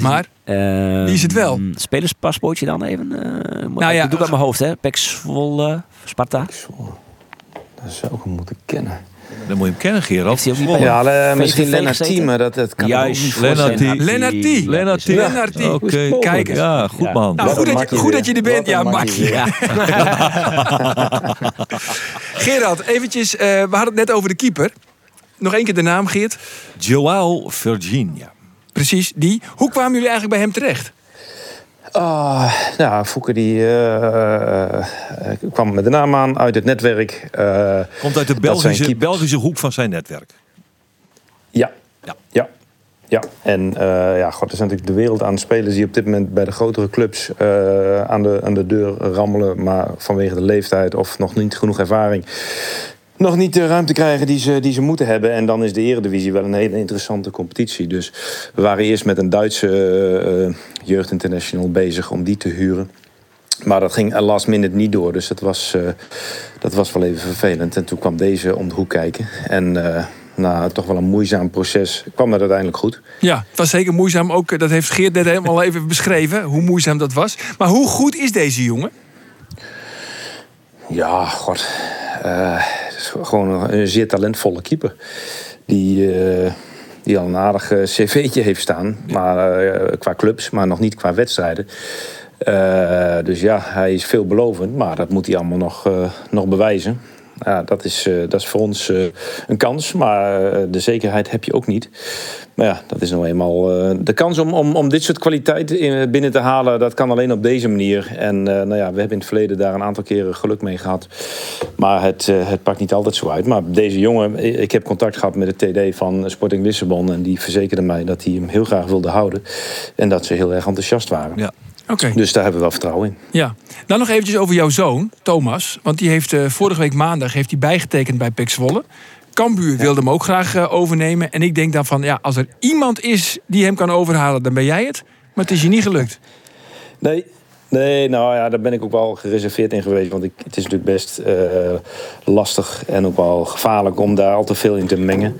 Maar, Eh, Wie is het wel? Spelerspaspoortje dan even. eh, Nou ja, ik doe het uit mijn hoofd, hè. Pek Zwolle, Sparta. Zo, Dat zou ik hem moeten kennen. Dan moet je hem kennen, Gerald. Ja, misschien Lennart? Thieme, dat, dat kan Juist, niet Lennart voorstellen. Thieme. Lennart Thieme. Lennart Thieme. Lennart Thieme. Oké. Kijk eens. Ja, goed Ja. man. Nou, goed dat, je, goed dat je er bent. Ja, makkie. [LAUGHS] Gerard, eventjes. eh, we hadden het net over de keeper. Nog één keer de naam, Geert. Joao Virginia. Precies, die. Hoe kwamen jullie eigenlijk bij hem terecht? Ah, ja, Fouke die eh, eh, kwam met de naam aan uit het netwerk. Eh, Komt uit de Belgische. Belgische hoek van zijn netwerk. ja. Ja. ja. Ja, en ja, god, er zijn natuurlijk de wereld aan spelers die op dit moment bij de grotere clubs aan, de, aan de deur rammelen, maar vanwege de leeftijd of nog niet genoeg ervaring nog niet de ruimte krijgen die ze, die ze moeten hebben. En dan is de Eredivisie wel een hele interessante competitie. Dus we waren eerst met een Duitse uh, jeugdinternational bezig om die te huren. Maar dat ging last minute niet door. Dus dat was, uh, dat was wel even vervelend. En toen kwam deze om de hoek kijken. En uh, na toch wel een moeizaam proces kwam dat uiteindelijk goed. Ja, het was zeker moeizaam. Ook, dat heeft Geert net helemaal [LAUGHS] even beschreven. Hoe moeizaam dat was. Maar hoe goed is deze jongen? Ja, god. Uh, gewoon een zeer talentvolle keeper. Die, uh, die al een aardig cv'tje heeft staan. Maar, uh, qua clubs, maar nog niet qua wedstrijden. Uh, dus ja, hij is veelbelovend. Maar dat moet hij allemaal nog, nog bewijzen. Ja, dat, is, dat is voor ons een kans. Maar de zekerheid heb je ook niet. Maar ja, dat is nou eenmaal. de kans om, om, om dit soort kwaliteit in, binnen te halen, dat kan alleen op deze manier. En nou ja, we hebben in het verleden daar een aantal keren geluk mee gehad. Maar het, het pakt niet altijd zo uit. Maar deze jongen, ik heb contact gehad met de TD van Sporting Lissabon. En die verzekerde mij dat hij hem heel graag wilde houden. En dat ze heel erg enthousiast waren. Ja. Okay. Dus daar hebben we wel vertrouwen in. Ja. Nou nog eventjes over jouw zoon, Thomas. Want die heeft uh, vorige week maandag heeft hij bijgetekend bij Pek Zwolle. Cambuur ja. wilde hem ook graag uh, overnemen. En ik denk dan van, ja, als er iemand is die hem kan overhalen, dan ben jij het. Maar het is je niet gelukt. Nee, Nee, nou ja, daar ben ik ook wel gereserveerd in geweest. Want ik, het is natuurlijk best uh, lastig en ook wel gevaarlijk om daar al te veel in te mengen.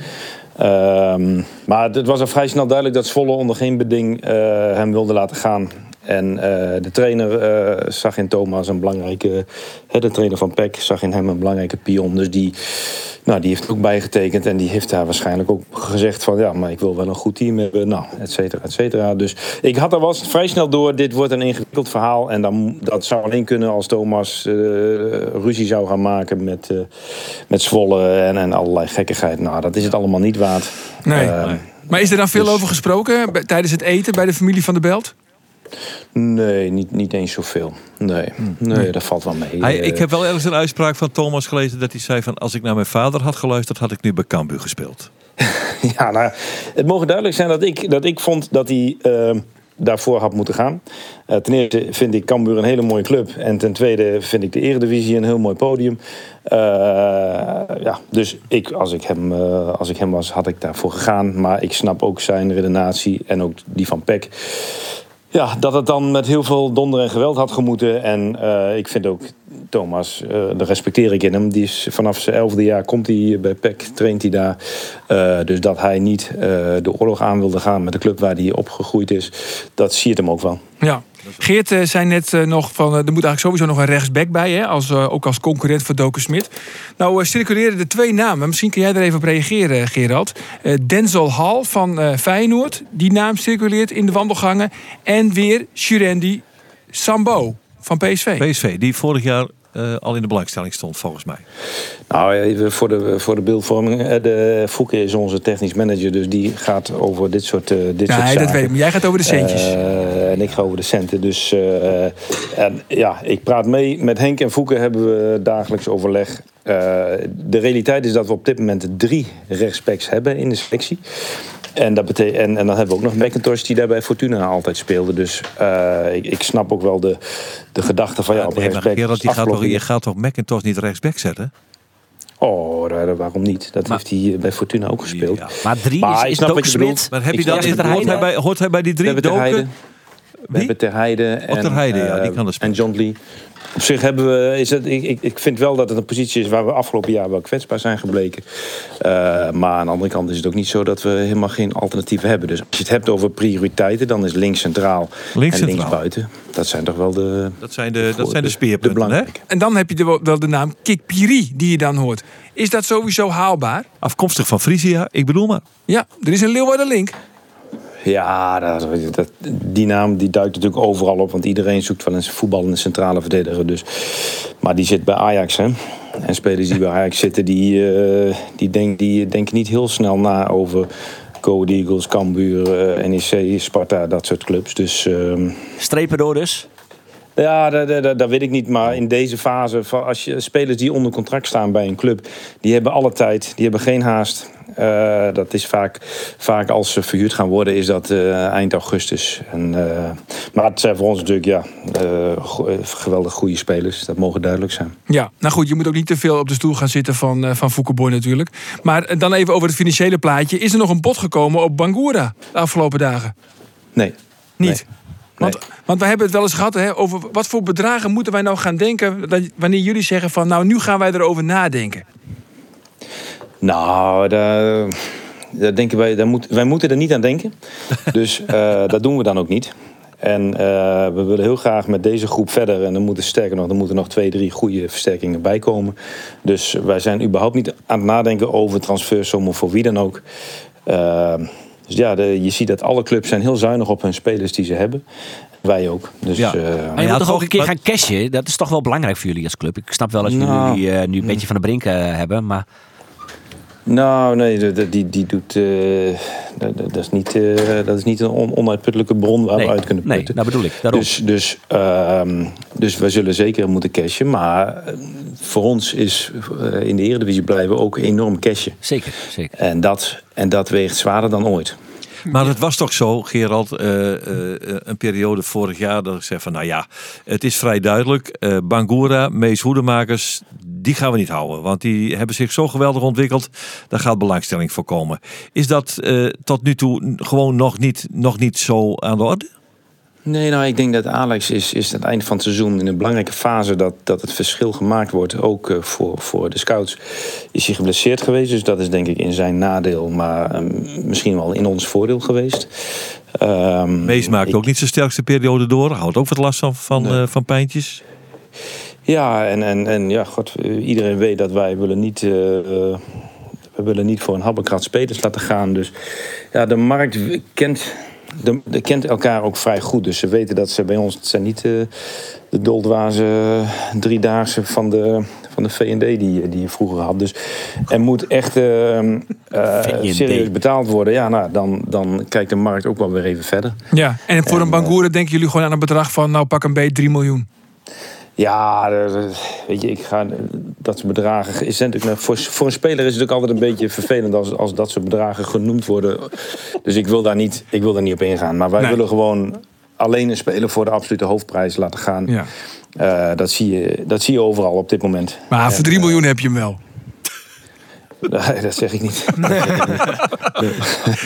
Uh, maar het was al vrij snel duidelijk dat Zwolle onder geen beding uh, hem wilde laten gaan. En uh, de trainer uh, zag in Thomas een belangrijke... de trainer van PEC zag in hem een belangrijke pion. Dus die, nou, die heeft ook bijgetekend. En die heeft daar waarschijnlijk ook gezegd van... ja, maar ik wil wel een goed team hebben. Nou, et cetera, et cetera. Dus ik had er was vrij snel door... dit wordt een ingewikkeld verhaal. En dan, dat zou alleen kunnen als Thomas uh, ruzie zou gaan maken met, met Zwolle... En, en allerlei gekkigheid. Nou, dat is het allemaal niet waard. Nee, nee. Maar is er dan veel dus... over gesproken tijdens het eten bij de familie van de Belt? Nee, niet, niet eens zoveel. Nee, nee, dat valt wel mee. Hij, ik heb wel ergens een uitspraak van Thomas gelezen dat hij zei van als ik naar mijn vader had geluisterd, had ik nu bij Cambuur gespeeld. [LAUGHS] ja, nou, het mogen duidelijk zijn dat ik, dat ik vond dat hij uh, daarvoor had moeten gaan. Uh, ten eerste vind ik Cambuur een hele mooie club. En ten tweede vind ik de Eredivisie een heel mooi podium. Uh, ja, dus ik, als, ik hem, als ik hem was, had ik daarvoor gegaan. Maar ik snap ook zijn redenatie en ook die van Peck. Ja, dat het dan met heel veel donder en geweld had gemoeten. En uh, ik vind ook Thomas, uh, daar respecteer ik in hem. Die is vanaf zijn elfde jaar komt hij bij PEC, traint hij daar. Uh, dus dat hij niet de oorlog aan wilde gaan met de club waar hij opgegroeid is, dat ziet hem ook wel. Ja. Geert uh, zei net uh, nog van, uh, er moet eigenlijk sowieso nog een rechtsback bij, hè, als, ook als concurrent voor Doken Smit. Nou circuleren er twee namen, misschien kun jij er even op reageren Gerald. Denzel Hall van Feyenoord, die naam circuleert in de wandelgangen. En weer Shurendi Sambo van PSV. PSV, die vorig jaar uh, al in de belangstelling stond, volgens mij. Nou, even voor de, voor de beeldvorming. De Fouke is onze technisch manager, dus die gaat over dit soort, uh, dit ja, soort zaken. dat weet ik. Maar jij gaat over de centjes. Uh, en ik ga over de centen. Dus en, ja, ik praat mee. Met Henk en Fouke hebben we dagelijks overleg. de realiteit is dat we op dit moment drie rechtsbacks hebben in de selectie. En, dat betekent, en, en dan hebben we ook nog McIntosh die daar bij Fortuna altijd speelde. Dus uh, ik, ik, snap ook wel de, de gedachte van ja, op nee, rechtsback. Gerard, die gaat toch, je gaat toch McIntosh niet rechtsback zetten? Oh, waarom niet? Dat maar, heeft hij bij Fortuna ook gespeeld. Ja. Maar drie maar, is, is Smit. Maar heb je dan, hoort, hij bij, hoort hij bij die drie doken? We hebben Ter Heide en, Ter Heide, ja, die kan en John Lee. Op zich hebben we, is het, ik, ik vind wel dat het een positie is waar we afgelopen jaar wel kwetsbaar zijn gebleken. Uh, maar aan de andere kant is het ook niet zo dat we helemaal geen alternatieven hebben. Dus als je het hebt over prioriteiten, dan is links centraal links en links buiten. Dat zijn toch wel de. Dat zijn de, dat zijn de speerpunten. De en dan heb je de, wel de naam Kikpiri die je dan hoort. Is dat sowieso haalbaar? Afkomstig van Frisia, ik bedoel maar. Ja, er is een Leeuwarden link. Ja, dat, dat, die naam die duikt natuurlijk overal op. Want iedereen zoekt wel een voetballende centrale verdediger. Dus. Maar die zit bij Ajax. Hè? En spelers die bij Ajax zitten, die, uh, die, denk, die denken niet heel snel na over Go Eagles, Cambuur, uh, NEC, Sparta, dat soort clubs. Dus, uh, Strepen door dus? Ja, dat, dat, dat, weet ik niet. Maar in deze fase, als je spelers die onder contract staan bij een club, die hebben alle tijd, die hebben geen haast. Eh, dat is vaak, vaak als ze verhuurd gaan worden, is dat eh, eind augustus. En, eh, maar het zijn voor ons natuurlijk ja, geweldig goede spelers. Dat mogen duidelijk zijn. Ja, nou goed, je moet ook niet te veel op de stoel gaan zitten van, van Foukeboy natuurlijk. Maar dan even over het financiële plaatje. Is er nog een bod gekomen op Bangura de afgelopen dagen? Nee. Niet? Nee. Want, want wij hebben het wel eens gehad hè, over wat voor bedragen moeten wij nou gaan denken... dat- wanneer jullie zeggen van nou, nu gaan wij erover nadenken. Nou, daar, daar denken wij, daar moet, wij moeten er niet aan denken. Dus [LAUGHS] eh, dat doen we dan ook niet. En eh, we willen heel graag met deze groep verder. En dan moeten sterker nog, er moeten nog twee, drie goede versterkingen bij komen. Dus wij zijn überhaupt niet aan het nadenken over transfersommen voor wie dan ook. Eh, dus ja, de, je ziet dat alle clubs zijn heel zuinig op hun spelers die ze hebben. Wij ook. Dus, Ja. eh, Maar je moet toch toch, ook een keer gaan cashen? Dat is toch wel belangrijk voor jullie als club. Ik snap wel als Nou, jullie eh, nu een beetje van de brink hebben. Maar Nou, nee, de- die, die doet. eh, dat, dat is niet, eh, dat is niet een on- onuitputtelijke bron waar nee, we uit kunnen nee, putten. dat bedoel ik. Daarom. Dus, dus, ehm, dus wij zullen zeker moeten cashen. Maar eh, voor ons is in de Eredivisie blijven ook enorm cashen. Zeker, zeker. En dat, en dat weegt zwaarder dan ooit. Maar het was toch zo, Gerald, eh, eh, een periode vorig jaar dat ik zei van, nou ja, het is vrij duidelijk. eh Bangura, Mees Hoedemakers, die gaan we niet houden. Want die hebben zich zo geweldig ontwikkeld, daar gaat belangstelling voor komen. Is dat eh, tot nu toe gewoon nog niet, nog niet zo aan de orde? Nee, nou, ik denk dat Alex is, is aan het eind van het seizoen in een belangrijke fase dat, dat het verschil gemaakt wordt, ook eh, voor, voor de scouts. Is hij geblesseerd geweest, dus dat is denk ik in zijn nadeel, maar ehm, misschien wel in ons voordeel geweest. Ehm, Mees maakt ik- ook niet zijn sterkste periode door, houdt ook wat last van, van, eh, van pijntjes. Ja, en, en, en ja, god, eh, iedereen weet dat wij willen niet, we willen niet voor een habbekrat spelers laten gaan. Dus ja, de markt kent, de, de kent elkaar ook vrij goed. Dus ze weten dat ze bij ons, het zijn niet eh, de doldwaze driedaagse van de, van de V&D die, die je vroeger had. Dus er moet echt eh, eh, serieus betaald worden. Ja, nou, dan, dan kijkt de markt ook wel weer even verder. Ja, en voor een Bangura denken jullie gewoon aan een bedrag van nou pak een beet 3 miljoen. Ja, weet je, ik ga, dat soort bedragen. Is natuurlijk, voor, voor een speler is het ook altijd een beetje vervelend als, als dat soort bedragen genoemd worden. Dus ik wil daar niet, ik wil daar niet op ingaan. Maar wij Nee. willen gewoon alleen een speler voor de absolute hoofdprijs laten gaan. Ja. Eh, dat, zie je, dat zie je overal op dit moment. Maar voor 3 miljoen heb je hem wel. Nee, dat zeg ik niet. [LAUGHS]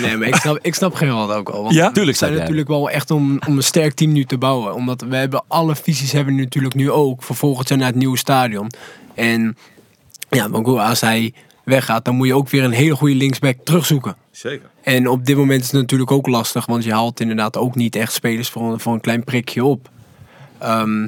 Nee, maar ik snap, ik snap Gerald ook al. Want Ja? Tuurlijk zijn natuurlijk wel echt om, om een sterk team nu te bouwen. Omdat we hebben alle visies hebben we natuurlijk nu ook. Vervolgens zijn naar het nieuwe stadion. En ja, als hij weggaat, dan moet je ook weer een hele goede linksback terugzoeken. Zeker. En op dit moment is het natuurlijk ook lastig, want je haalt inderdaad ook niet echt spelers voor een, voor een klein prikje op. Ehm,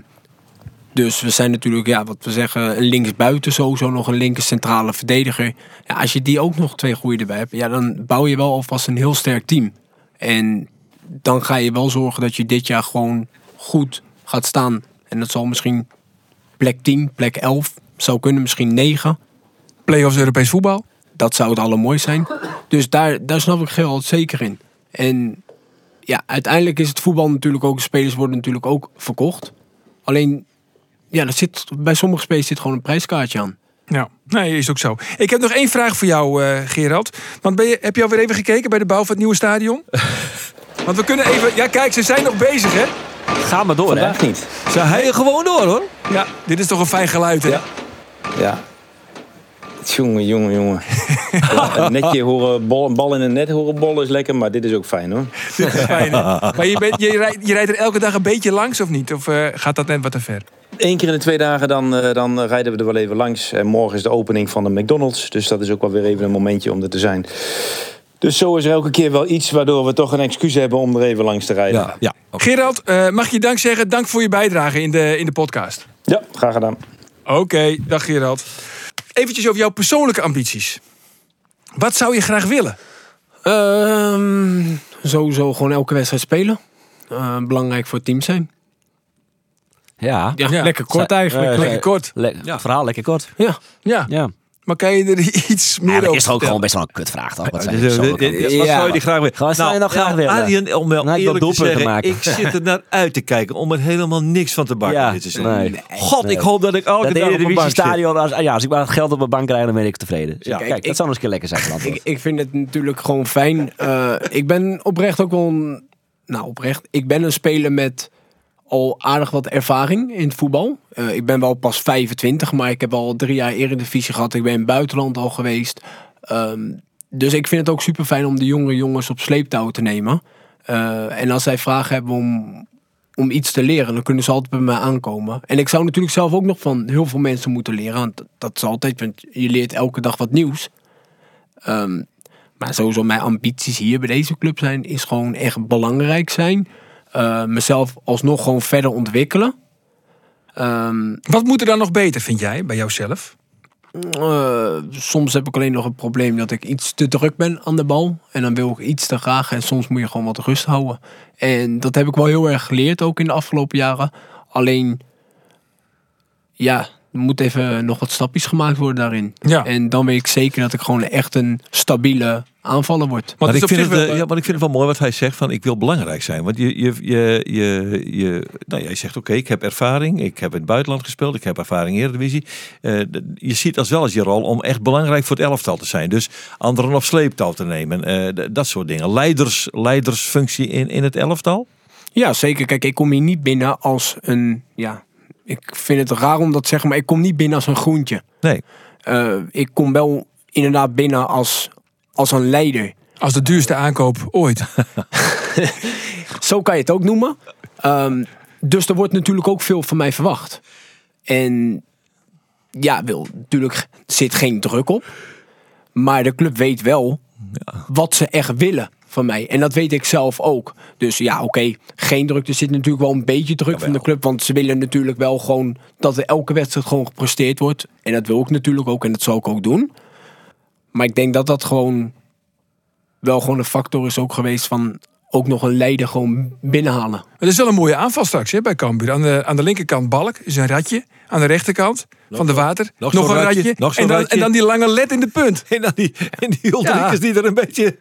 dus we zijn natuurlijk, ja, wat we zeggen, een linksbuiten sowieso nog een linker centrale verdediger. Ja, als je die ook nog twee goede erbij hebt, ja, dan bouw je wel alvast een heel sterk team. En dan ga je wel zorgen dat je dit jaar gewoon goed gaat staan. En dat zal misschien plek 10, plek 11, zou kunnen, misschien 9 Playoffs Europees voetbal. dat zou het allermooist zijn. Dus daar, daar snap ik Gerald zeker in. En ja, uiteindelijk is het voetbal natuurlijk ook... Spelers worden natuurlijk ook verkocht. Alleen, ja, er zit, bij sommige spelers zit gewoon een prijskaartje aan. Ja, nee, is ook zo. Ik heb nog één vraag voor jou, eh, Gerald. Want ben je, heb je alweer even gekeken bij de bouw van het nieuwe stadion? [LAUGHS] Want we kunnen even... Ja, kijk, ze zijn nog bezig, hè? Ga maar door, hè. Vandaag niet. Ze heien gewoon door hoor. Ja, dit is toch een fijn geluid, hè? Ja. Ja. Jongen, jongen, jongen. [LAUGHS] Ja, een netje horen, bal, een bal in een net horen bollen is lekker, maar dit is ook fijn hoor. Dit is fijn, hè? [LAUGHS] Maar je, bent, je, rijdt, je rijdt er elke dag een beetje langs, of niet? Of eh, gaat dat net wat te ver? Eén keer in de twee dagen dan, eh, dan rijden we er wel even langs. En morgen is de opening van de McDonald's. Dus dat is ook wel weer even een momentje om er te zijn. Dus zo is er elke keer wel iets waardoor we toch een excuus hebben om er even langs te rijden. Ja, ja. Gerald, eh, mag je dank zeggen? Dank voor je bijdrage in de, in de podcast. Ja, graag gedaan. Oké, dag Gerald. Eventjes over jouw persoonlijke ambities. Wat zou je graag willen? Ehm, sowieso gewoon elke wedstrijd spelen. Eh, belangrijk voor het team zijn. Ja. Ja, Ja. lekker kort eigenlijk. eh, Lekker kort. Le- Ja. Verhaal lekker kort. ja. Ja. Ja. Maar kan je er iets meer Ja, dat over is toch ook gewoon best wel een kutvraag, toch? Wat zijn dus, eh, zou je die graag willen? Wat zou je nou graag willen? Om wel Nou, eerlijk te zeggen, maken. ik zit er naar uit te kijken om er helemaal niks van te bakken Ja, dit seizoen. nee. God, Nee. ik hoop dat ik elke Dat dag op bank zit. stadion, als, ja, als ik maar het geld op mijn bank krijg, dan ben ik tevreden. Dus Ja. kijk, Kijk, dat zou nog eens een keer lekker zijn. [LAUGHS] Ik, vind het natuurlijk gewoon fijn. Eh, ik ben oprecht ook wel een... Nou, oprecht. Ik ben een speler met al aardig wat ervaring in het voetbal. Eh, ik ben wel pas 25, maar ik heb al drie jaar Eredivisie gehad. Ik ben in het buitenland al geweest. Ehm, dus ik vind het ook super fijn om de jonge jongens op sleeptouw te nemen. Eh, en als zij vragen hebben om, om iets te leren, dan kunnen ze altijd bij mij aankomen. En ik zou natuurlijk zelf ook nog van heel veel mensen moeten leren. Want dat- is altijd, want je leert elke dag wat nieuws. Ehm, maar sowieso mijn ambities hier bij deze club zijn, is gewoon echt belangrijk zijn. Eh, mezelf alsnog gewoon verder ontwikkelen. Ehm, Wat moet er dan nog beter, vind jij, bij jouzelf? eh, soms heb ik alleen nog het probleem dat ik iets te druk ben aan de bal. En dan wil ik iets te graag. En soms moet je gewoon wat rust houden. En dat heb ik wel heel erg geleerd, ook in de afgelopen jaren. Alleen, ja, er moet even nog wat stapjes gemaakt worden daarin. Ja. En dan weet ik zeker dat ik gewoon echt een stabiele aanvaller word. Want Maar het ik, vind het, wel, eh, ja, maar ik vind het wel mooi wat hij zegt van ik wil belangrijk zijn. Want je, je, je, je, je nou, jij zegt oké, ik heb ervaring. Ik heb in het buitenland gespeeld. Ik heb ervaring in de Eredivisie. Eh, d- je ziet als wel als je rol om echt belangrijk voor het elftal te zijn. Dus anderen op sleeptouw te nemen. eh, dat soort dingen. Leiders, leidersfunctie in, in het elftal. Ja, zeker. Kijk, ik kom hier niet binnen als een. Ja, ik vind het raar om dat te zeggen, maar ik kom niet binnen als een groentje. Nee. Eh, ik kom wel inderdaad binnen als, als een leider. als de duurste aankoop ooit. [LAUGHS] Zo kan je het ook noemen. Ehm, dus er wordt natuurlijk ook veel van mij verwacht. En ja, wil, natuurlijk er zit geen druk op. Maar de club weet wel wat ze echt willen van mij. En dat weet ik zelf ook. Dus ja, oké, geen druk. Er zit natuurlijk wel een beetje druk van de club. Want ze willen natuurlijk wel gewoon dat er elke wedstrijd gewoon gepresteerd wordt. En dat wil ik natuurlijk ook en dat zal ik ook doen. Maar ik denk dat dat gewoon wel gewoon een factor is ook geweest van ook nog een leider gewoon binnenhalen. Het is wel een mooie aanval straks hè, bij Cambuur. Aan de, aan de linkerkant Balk is een ratje. Aan de rechterkant van de water nog een ratje, ratje. nog zo'n en, dan, ratje. en dan die lange led in de punt. [LAUGHS] En dan die, en die Ja. die er een beetje...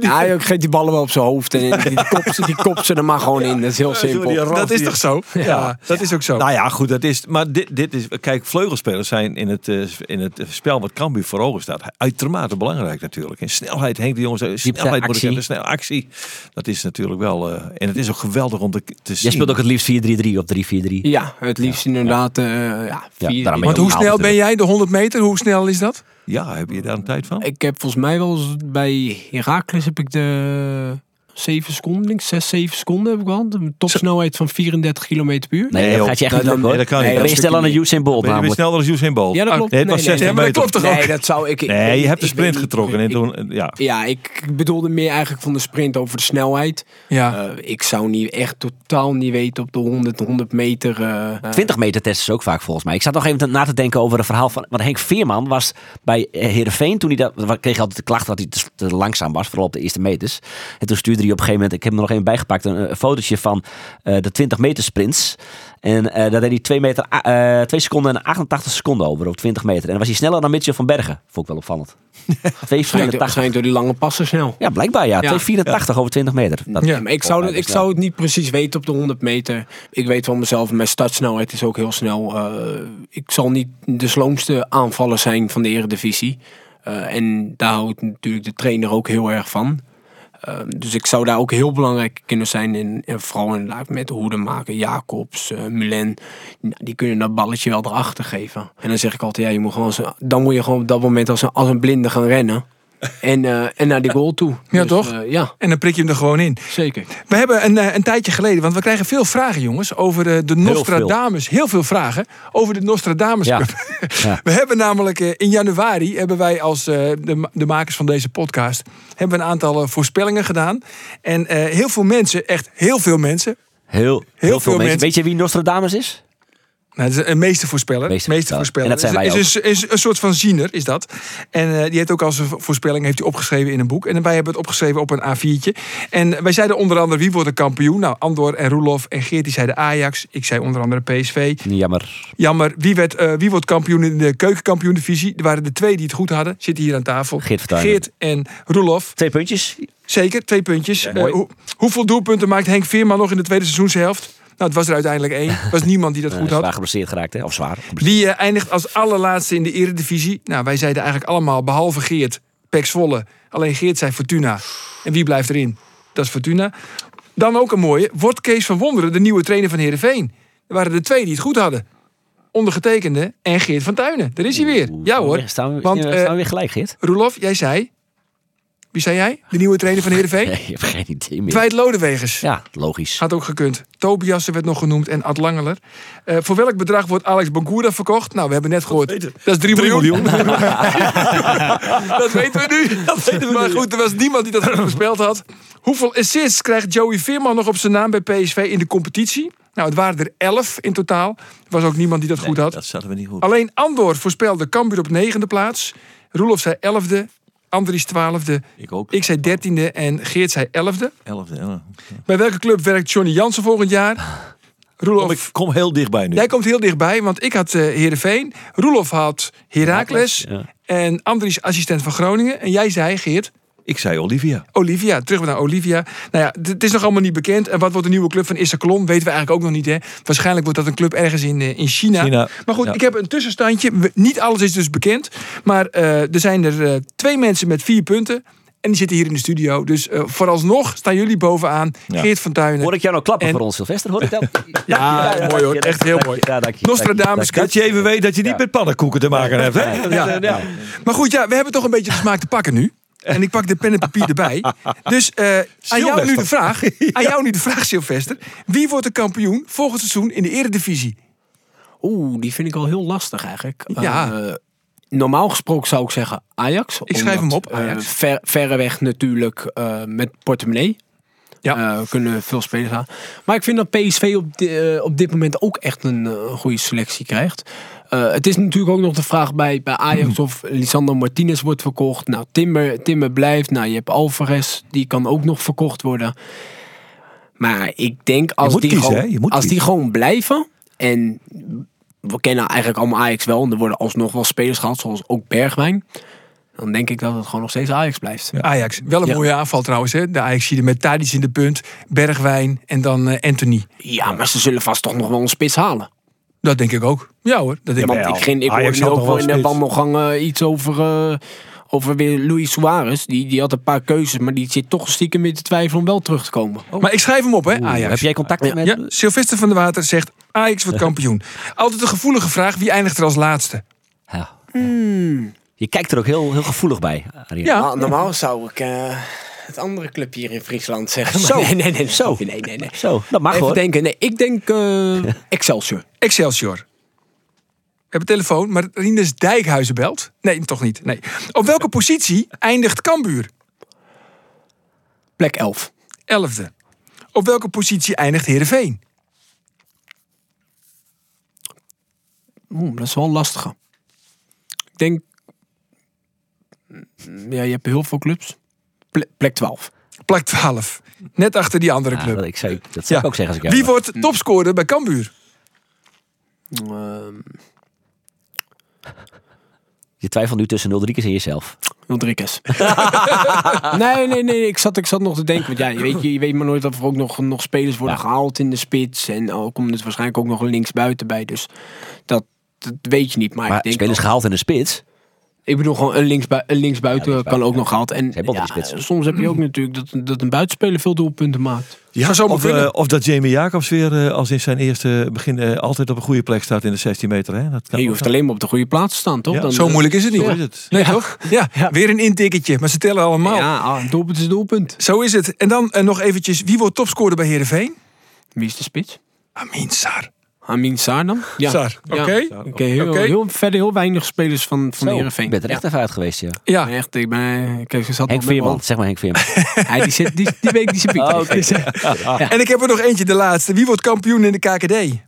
Ja, je geeft die ballen wel op zijn hoofd en die kopt ze, die kopt ze er maar gewoon in. Dat is heel simpel. Dat is toch zo? Ja, dat is ook zo. Nou ja, goed, dat is. Maar dit, dit is. Kijk, vleugelspelers zijn in het, eh, in het spel wat Cambuur voor ogen staat. uitermate belangrijk natuurlijk. En snelheid, Henk de Jongens, snelheid moet ik hebben, snel actie. Dat is natuurlijk wel. eh, en het is ook geweldig om te, te zien. Jij speelt ook het liefst 4-3-3 of 3-4-3. Ja, het liefst inderdaad. eh ja, vier, daarom ben Want hoe snel ben jij? De 100 meter, hoe snel is dat? Ja, heb je daar een tijd van? Ik heb volgens mij wel eens bij Heracles heb ik de 7 seconden, denk ik, 6, 7 seconden heb ik wel. Een topsnelheid van 34 km per uur. Nee, Nee, dat gaat je echt niet dan- nee, dat kan niet. Ben je dat sneller dan Usain Bolt Ben je sneller dan Usain Bolt? Ja, dat klopt. Nee, het was Nee, 60 Ja, maar dat meter. klopt toch ook? Nee, dat zou ik... Nee, je hebt de sprint getrokken. En Ik- toen, ja. Ja, ik bedoelde meer eigenlijk van de sprint over de snelheid. Ja. Eh, ik zou niet echt totaal niet weten op de 100, 100 meter. eh, 20 meter testen ze ook vaak volgens mij. Ik zat nog even te- na te denken over een verhaal van... Want Henk Veerman was bij eh, Heerenveen toen hij dat... we kregen altijd de klacht dat hij te, te langzaam was. Vooral op de eerste meters. En toen stuurde hij op een gegeven moment... Ik heb hem er nog even bijgepakt. Een, een fotootje van eh, de 20 meter sprints. En eh daar deed hij 2 meter, eh 2 seconden en 88 seconden over op 20 meter. En dan was hij sneller dan Mitchell van Bergen. Vond ik wel opvallend. [LAUGHS] 2,84. waarschijnlijk door die lange passen snel. Ja, blijkbaar ja. Ja. 2,84 over 20 meter. Dat, Ja. Maar ik zou, het, ik zou het niet precies weten op de 100 meter. Ik weet van mezelf, mijn startsnelheid is ook heel snel. Eh, ik zal niet de sloomste aanvaller zijn van de eredivisie. Eh, en daar houdt natuurlijk de trainer ook heel erg van. Eh, dus ik zou daar ook heel belangrijk kunnen zijn. In, en vooral inderdaad met de hoedemaker, Jacobs, eh Mulen. Die kunnen dat balletje wel erachter geven. En dan zeg ik altijd, ja, je moet gewoon, zo- dan moet je gewoon op dat moment als een, als een blinde gaan rennen. En, eh, en naar die goal toe. Ja, Dus, toch? eh, ja, En dan prik je hem er gewoon in. zeker. We hebben een, eh, een tijdje geleden, want we krijgen veel vragen, jongens, over de, de Nostradamus. Heel veel vragen over de Nostradamus Ja. Cup. [LAUGHS] Ja. We hebben namelijk eh, in januari, hebben wij als eh, de, de makers van deze podcast, hebben we een aantal eh, voorspellingen gedaan. En eh, heel veel mensen, echt heel veel mensen, Heel, heel, veel, veel mensen. mensen. Weet je wie Nostradamus is? Nou, het is een meestervoorspeller. Meestervoorspeller. Meestervoorspeller. En dat zijn wij is, is, is een soort van ziener, is dat. En eh, die heeft ook als een voorspelling heeft hij opgeschreven in een boek. En wij hebben het opgeschreven op een A4'tje. En wij zeiden onder andere wie wordt de kampioen. Nou, Andor en Roelof en Geert die zeiden Ajax. Ik zei onder andere PSV. Jammer. Jammer. Wie, werd, eh, wie wordt kampioen in de keukenkampioen-divisie? Er waren de twee die het goed hadden. Zitten hier aan tafel. Geert. Geert en Roelof. Twee puntjes. Zeker, twee puntjes. Eh, hoe- hoeveel doelpunten maakt Henk Veerman nog in de tweede seizoenshelft? Nou, het was er uiteindelijk één. Er was niemand die dat [LAUGHS] Eh, goed had. zwaar geblesseerd geraakt, hè? Of zwaar. Wie eh, eindigt als allerlaatste in de eredivisie? Nou, wij zeiden eigenlijk allemaal, behalve Geert, Pek Zwolle. Alleen Geert zei Fortuna. En wie blijft erin? Dat is Fortuna. Dan ook een mooie. Wordt Kees van Wonderen de nieuwe trainer van Heerenveen? Er waren er twee die het goed hadden. Ondergetekende en Geert van Tuinen. Daar is hij weer. Ja hoor. Staan we, Want, staan eh, we weer gelijk, Geert? Roelof, jij zei... Wie zei jij? De nieuwe trainer van Heerenveen? [LAUGHS] Nee, ik heb geen idee meer. Dwight Lodewegers. Ja, logisch. Had ook gekund. Tobiasse werd nog genoemd en Ad Langeler. Eh, voor welk bedrag wordt Alex Bangura verkocht? Nou, we hebben net gehoord. Dat is 3 miljoen. [LAUGHS] dat weten we nu. maar goed, er was niemand die dat goed gespeeld had. Hoeveel assists krijgt Joey Veerman nog op zijn naam bij PSV in de competitie? Nou, het waren er 11 in totaal. Er was ook niemand die dat goed had. Dat zaten we niet goed. Alleen Andor voorspelde Cambuur op negende plaats. Roelof zei 11e. Andries 12e. Ik ook. Ik zei 13e en Geert zei 11e. Elfde. Ja. Bij welke club werkt Johnny Jansen volgend jaar? Roelof, Kom, ik kom heel dichtbij nu. jij komt heel dichtbij, want ik had eh Heerenveen. Roelof had Heracles. Ja. En Andries assistent van Groningen. En jij zei, Geert, Ik zei Olivia. Olivia. Terug naar Olivia. Nou ja, het is nog allemaal niet bekend. En wat wordt de nieuwe club van Issa Kolom? Weten we eigenlijk ook nog niet. Hè? Waarschijnlijk wordt dat een club ergens in, eh, in China. China, Maar goed, ja. ik heb een tussenstandje. Niet alles is dus bekend. Maar eh, er zijn er eh, twee mensen met vier punten. En die zitten hier in de studio. Dus eh, vooralsnog staan jullie bovenaan. Ja. Geert van Tuinen. Hoor ik jou nou klappen En- voor ons, Sylvester? Hoor ik [LAUGHS] dat? Ja, mooi hoor. Echt heel mooi. Ja, dank je. Nostradamus. Dat je even weet dat je niet met pannenkoeken te maken hebt. Hè? Ja. Maar goed, ja, we hebben toch een beetje de smaak te pakken nu. [LAUGHS] En ik pak de pen en papier erbij. Dus eh, aan jou nu de vraag. [LAUGHS] Aan jou nu de vraag, Sylvester. Wie wordt de kampioen volgend seizoen in de eredivisie? Oeh, die vind ik al heel lastig eigenlijk. Ja. Eh, normaal gesproken zou ik zeggen Ajax. Ik schrijf hem op, eh, Ajax. ver, verreweg natuurlijk met portemonnee. Ja. Kunnen veel spelers aan. Maar ik vind dat PSV op, op dit moment ook echt een goede selectie krijgt. Eh, het is natuurlijk ook nog de vraag bij, bij Ajax of Lisandro Martinez wordt verkocht. Nou, Timber, Timber blijft. Nou, je hebt Alvarez, die kan ook nog verkocht worden. Maar ik denk als, die, kiezen, gewoon, als die gewoon blijven. En we kennen eigenlijk allemaal Ajax wel. En er worden alsnog wel spelers gehad, zoals ook Bergwijn. Dan denk ik dat het gewoon nog steeds Ajax blijft. Ajax. Wel een Ja. mooie aanval trouwens. Hè? De Ajax er met Tadic in de punt. Bergwijn en dan eh, Anthony. Ja, maar ze zullen vast toch nog wel een spits halen. Dat denk ik ook. Ja hoor, dat denk ik Want ik, ging, ik Ajax hoorde nu ook wel in de wandelgang iets over, eh, over weer Luis Suarez. Die, die had een paar keuzes, maar die zit toch stiekem weer te twijfelen om wel terug te komen. Maar ik schrijf hem op, hè, Ajax. Heb jij contact met... Ja, Sylvester van der Water zegt Ajax wordt [LAUGHS] kampioen. Altijd een gevoelige vraag. Wie eindigt er als laatste? Ja. Je kijkt er ook heel, heel gevoelig bij. Ja. Nou, normaal zou ik eh, het andere club hier in Friesland zeggen. Zo. Nee, nee, nee. Zo. Nee, nee, nee. Zo, dat mag Even hoor. denken. Nee, ik denk eh, [LAUGHS] Excelsior. Excelsior. We hebben telefoon, maar Rinus Dijkhuizen belt. Nee, toch niet. Nee. Op welke [LAUGHS] positie eindigt Cambuur? Plek 11. Elfde. Op welke positie eindigt Heerenveen? Oeh, dat is wel een lastige. Ik denk... Ja, je hebt heel veel clubs. Ple- plek 12. Plek 12. Net achter die andere club. dat, ik zei, dat zou ik ook zeggen als ik jou Wie was. wordt topscorer bij Cambuur? Ehm Je twijfelt nu tussen 0 en jezelf. Rodriguez. [LAUGHS] nee, nee, nee. Ik zat, ik zat nog te denken. Want ja, je weet, je, je weet maar nooit of er ook nog, nog spelers worden Ja. gehaald in de spits. En ook komt er waarschijnlijk ook nog een linksbuiten bij. Dus dat, dat weet je niet. Maar, Maar ik denk spelers gehaald in de spits. Ik bedoel gewoon een, linksbui een linksbuiten Ja, linksbuiten, kan ook ja. nog gehaald. En ja, soms heb je ook natuurlijk dat, dat een buitenspeler veel doelpunten maakt. Ja, zo Of, eh, of dat Jamie Jacobs weer eh, als in zijn eerste begin eh, altijd op een goede plek staat in de 16 meter. Hè? Dat kan je hoeft alleen maar op de goede plaats te staan, toch? Ja, Dan, Zo moeilijk is het niet. Zo is het. Nee, toch? Ja, weer een intikketje. Maar ze tellen allemaal. Ja, ah, doelpunt is doelpunt. Zo is het. En dan nog eventjes. Wie wordt topscorer bij Heerenveen? Wie is de spits? Amin Sar. Amin Saar dan? Ja. Oké. Oké, heel, verder heel weinig spelers van, van Heerenveen. Ik ben er Ja. echt even uit geweest, ja. Ja, echt, ik ben... Kijk, ze zat Henk Veerman, zeg maar Henk Veerman. [LAUGHS] Hij, die, zit, die, die week die zit ik Oh, En ik heb er nog eentje, de laatste. Wie wordt kampioen in de KKD?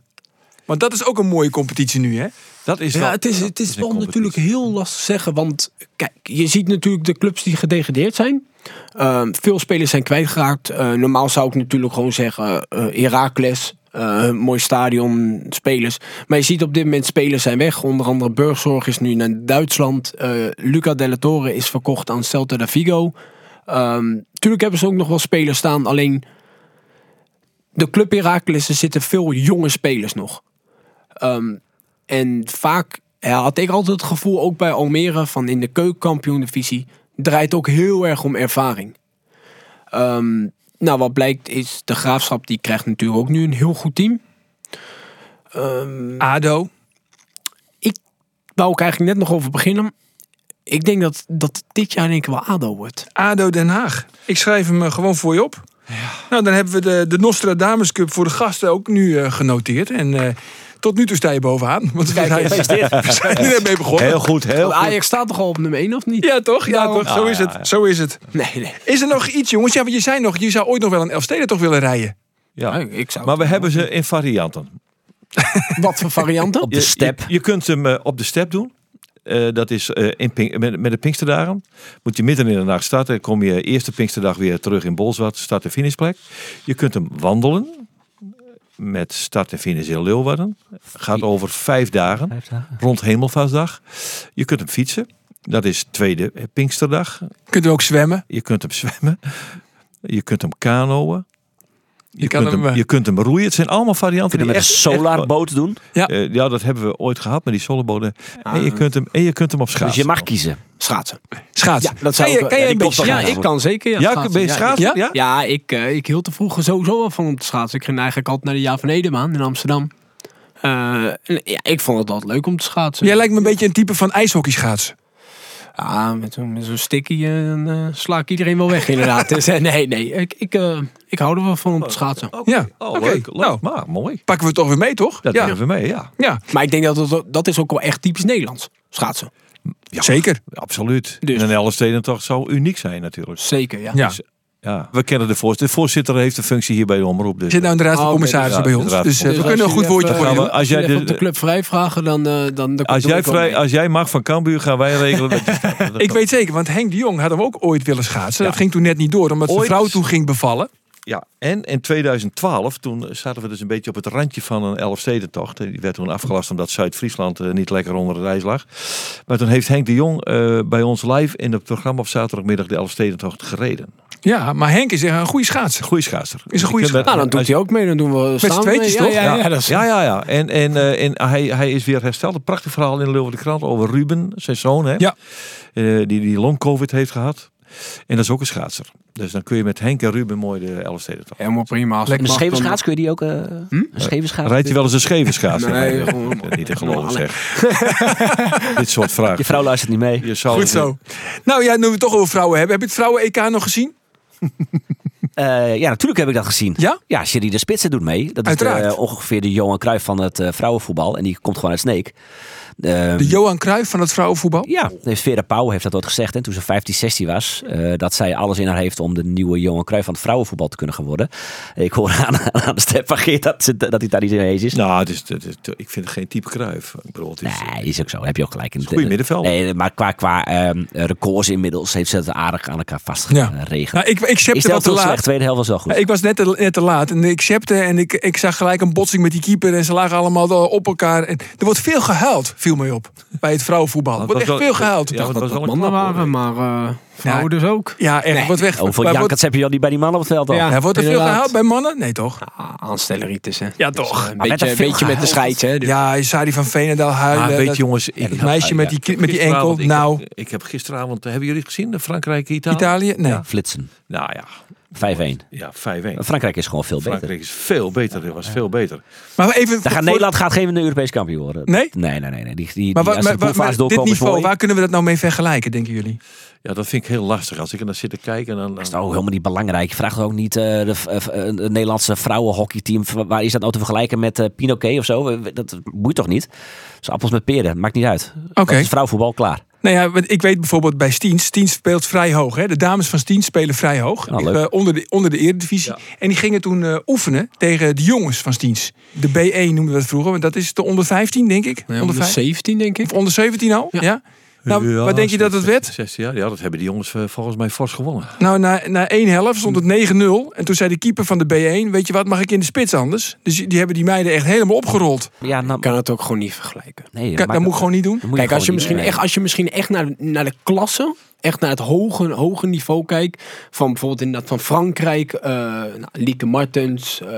Want dat is ook een mooie competitie nu, hè? Dat is Ja, wel, het is, dat het is wel natuurlijk heel lastig zeggen. Want kijk, je ziet natuurlijk de clubs die gedegradeerd zijn. Ehm, veel spelers zijn kwijtgeraakt. Eh, normaal zou ik natuurlijk gewoon zeggen eh Heracles. Eh, mooi stadion, spelers. Maar je ziet op dit moment spelers zijn weg. Onder andere Burgzorg is nu naar Duitsland. Eh, Luca Della Torre is verkocht aan Celta de Vigo. Ehm tuurlijk hebben ze ook nog wel spelers staan. Alleen de club Heracles, er zitten veel jonge spelers nog. Ehm, en vaak had ik altijd het gevoel, ook bij Almere, van in de keukenkampioen-divisie, draait ook heel erg om ervaring. Ehm, nou, wat blijkt is, de Graafschap die krijgt natuurlijk ook nu een heel goed team. Ehm, ADO. wou ik eigenlijk net nog over beginnen. Ik denk dat, dat dit jaar denk ik wel ADO wordt. ADO Den Haag. Ik schrijf hem eh, gewoon voor je op. Nou, dan hebben we de, de Nostradamus Cup voor de gasten ook nu eh, genoteerd. En eh, tot nu toe sta je bovenaan. Want we zijn, [LAUGHS] we zijn er net mee begonnen. Heel goed, heel goed. Ajax staat toch al op nummer 1 of niet? Ja, toch? Ja, Nou, toch? Zo is het. Zo is het. Nee, nee. Is er nog iets, jongens? Ja, want je zei nog, je zou ooit nog wel een Elfsteden toch willen rijden. Ja. Ik zou Maar we hebben ze in varianten. [LAUGHS] Wat voor varianten? Op de step. Je, je kunt hem eh, op de step doen. Eh, dat is eh, in Pink- met, met de Pinksterdagen. Moet je midden in de nacht starten. Dan kom je eerste Pinksterdag weer terug in Bolzwart. Start- en finishplek. Je kunt hem wandelen. Met start en finish in Leeuwarden. Gaat over vijf dagen. Vijf dagen. Rond Hemelvaartsdag. Je kunt hem fietsen. Dat is tweede Pinksterdag. Kunt u ook zwemmen? Je kunt hem [LAUGHS] zwemmen. Je kunt hem kanoën. Je, kunt hem, hem, eh, je kunt hem roeien. Het zijn allemaal varianten. Die met echt- een echt- solarboot doen. eh, ja, dat hebben we ooit gehad met die solarboten. En, je kunt hem, en je kunt hem op schaatsen. Dus je mag kiezen. Schaatsen. Schaatsen. Ja, dat zou kan je, ik- kan je ja, een ik beetje... Ja, Ja, ik kan zeker. Ja, Ja, ben je Ja, schaatsen? Ja? Ja? Ja, ik, eh, ik hield er vroeger sowieso wel van om te schaatsen. Ik ging eigenlijk altijd naar de Jaar van Edemaan in Amsterdam. Eh, en ja, ik vond het altijd leuk om te schaatsen. Jij lijkt me een beetje een type van ijshockeyschaatsen. Ja, met zo'n met zo'n sticky eh, dan, eh, sla ik iedereen wel weg inderdaad. [LAUGHS] dus, eh, nee, nee, ik, ik, ik hou er wel van om te schaatsen. Ja, Oh, leuk. leuk. Nou. Maar mooi. Pakken we het toch weer mee, toch? Dat ja. nemen we mee, ja. ja, Maar ik denk dat het, dat is ook wel echt typisch Nederlands. Schaatsen. zeker. Absoluut. Dus- En een Elfstedentocht zou uniek zijn natuurlijk. Zeker, ja. Ja. Ja. We kennen de voorzitter. De voorzitter heeft een functie hier bij de omroep. Dus Zit nou in de raad van Oh, oké, commissarissen dus- bij ja, ons. de Dus eh, we Dus kunnen een als goed woordje voor je als jij Als de- op de club vrij vragen, dan, eh dan, dan als, doe jij vrij, als jij mag van Cambuur, gaan wij regelen dat je staat. Dat Ik weet zeker, want Henk de Jong had hem ook ooit willen schaatsen. Dat ging toen net niet door, omdat zijn vrouw toen ging bevallen. Ja, en in 2012, toen zaten we dus een beetje op het randje van een Elfstedentocht. Die werd toen afgelast omdat Zuid-Friesland eh, niet lekker onder het ijs lag. Maar toen heeft Henk de Jong eh, bij ons live in het programma op zaterdagmiddag de Elfstedentocht gereden. Ja, maar Henk is echt een goede schaatser. Goeie schaatser. Is een goede met- Nou, dan doet hij ook mee. Dan doen we samen tweetjes, mee. toch? Ja, ja, ja, dat is, Ja, ja, ja. En, en, eh, en hij, hij is weer hersteld. Een prachtig verhaal in de Leeuwarden Krant over Ruben, zijn zoon. Hè? Ja. Eh, die die long-covid heeft gehad. En dat is ook een schaatser. Dus dan kun je met Henk en Ruben mooi de Elfsteden toch. Helemaal prima. Als En het de mag, scheve dan- schaats, kun je die ook... eh Een scheve schaats? Rijdt hij wel eens een scheve schaats? Nee, gewoon- niet te geloven zeg. [LAUGHS] Dit soort vragen. Je vrouw luistert niet mee. Je zou Goed zo. Nou ja, nu we het toch over vrouwen hebben. Heb je het vrouwen-EK nog gezien? [LAUGHS] Eh, ja, natuurlijk heb ik dat gezien. Ja? Ja, Sherry de Spitsen doet mee. Dat is de, eh, ongeveer de Johan Cruijff van het eh, vrouwenvoetbal. En die komt gewoon uit Sneek. Ehm, De Johan Cruijff van het vrouwenvoetbal? ja, heeft Vera Pauw heeft dat ooit gezegd. En toen ze 15, 16 was. eh, dat zij alles in haar heeft om de nieuwe Johan Cruijff van het vrouwenvoetbal te kunnen gaan worden. Ik hoor [LAUGHS] aan, aan de stem van Geert dat, ze, dat hij daar niet in eens is. Nou, het is, het is, ik vind het geen type kruif. Ik bedoel, het is, Nee, is ook zo. Heb je ook gelijk. in het- Goeie middenvelder. Nee, maar qua, qua ehm, records inmiddels heeft ze het aardig aan elkaar vastgeregeld. Nou, ik, ik wat te laat. slecht? Tweede helft was wel goed. Ja, Ik was net te, net te laat en ik zepte en ik, ik zag gelijk een botsing met die keeper en ze lagen allemaal op elkaar. En er wordt veel gehuild, viel mij op, bij het vrouwenvoetbal. Er wordt echt wel- veel gehuild. Ja, Ja, het was wel een Mannen waren, maar eh, vrouwen dus ook. ja echt. Wordt weg. Maar Jankers heb je al niet bij die mannen op het veld al. Ja. ja, wordt er veel gehuild bij mannen? Nee, toch? Ah, aanstelleritis, hè. Ja, toch. Dus, eh, een beetje, met de scheids, hè. Dus- Ja, Sari van Veenendaal huilen. Ah, weet je, dat- jongens, ik, het meisje met die, ja, met die enkel. Nou, heb, ik heb gisteravond, hebben jullie het gezien? De Frankrijk, Italië? Italië? Nee. Flitsen. Nou ja, 5-1. ja 5-1. Frankrijk is gewoon veel beter. Frankrijk is veel beter. Dat was veel beter. Maar even... Dan gaat Nederland gaat geen Europees kampioen worden. Nee? Nee, nee, nee. nee. Die, die, Maar, wat, maar, dit niveau, waar kunnen we dat nou mee vergelijken, denken jullie? Ja, dat vind ik heel lastig. Als ik er naar zit te kijken, dan... Dat is nou helemaal niet belangrijk. Je vraagt ook niet de, het Nederlandse vrouwenhockeyteam. Waar is dat nou te vergelijken met Pinoquet of zo? Dat boeit toch niet? Dat is appels met peren. Maakt niet uit. Oké. Dat is vrouwenvoetbal klaar. Nou ja, want ik weet bijvoorbeeld bij Stiens. Stiens speelt vrij hoog. Hè? De dames van Stiens spelen vrij hoog. Ja, leuk. Eh, onder, de, onder de eredivisie. En die gingen toen eh, oefenen tegen de jongens van Stiens. De B1 noemden we dat vroeger. Want dat is de onder 15, denk ik. Nee, onder, onder 15 17 denk ik. of onder 17 al? Ja. Ja. Nou, Ja, wat denk je dat het werd? 16 jaar, ja, dat hebben die jongens eh, volgens mij fors gewonnen. Nou, na, na één helft stond het 9-0. En toen zei de keeper van de B1... Weet je wat, mag ik in de spits anders? Dus die hebben die meiden echt helemaal opgerold. Ja, nou, kan het ook gewoon niet vergelijken. nee, Kan, dat moet ik gewoon niet doen. Kijk, als je, misschien niet- echt, als je misschien echt naar, de- naar de klasse, echt naar het hoge, hoge niveau kijkt, van bijvoorbeeld inderdaad van Frankrijk, eh nou, Lieke Martens, eh,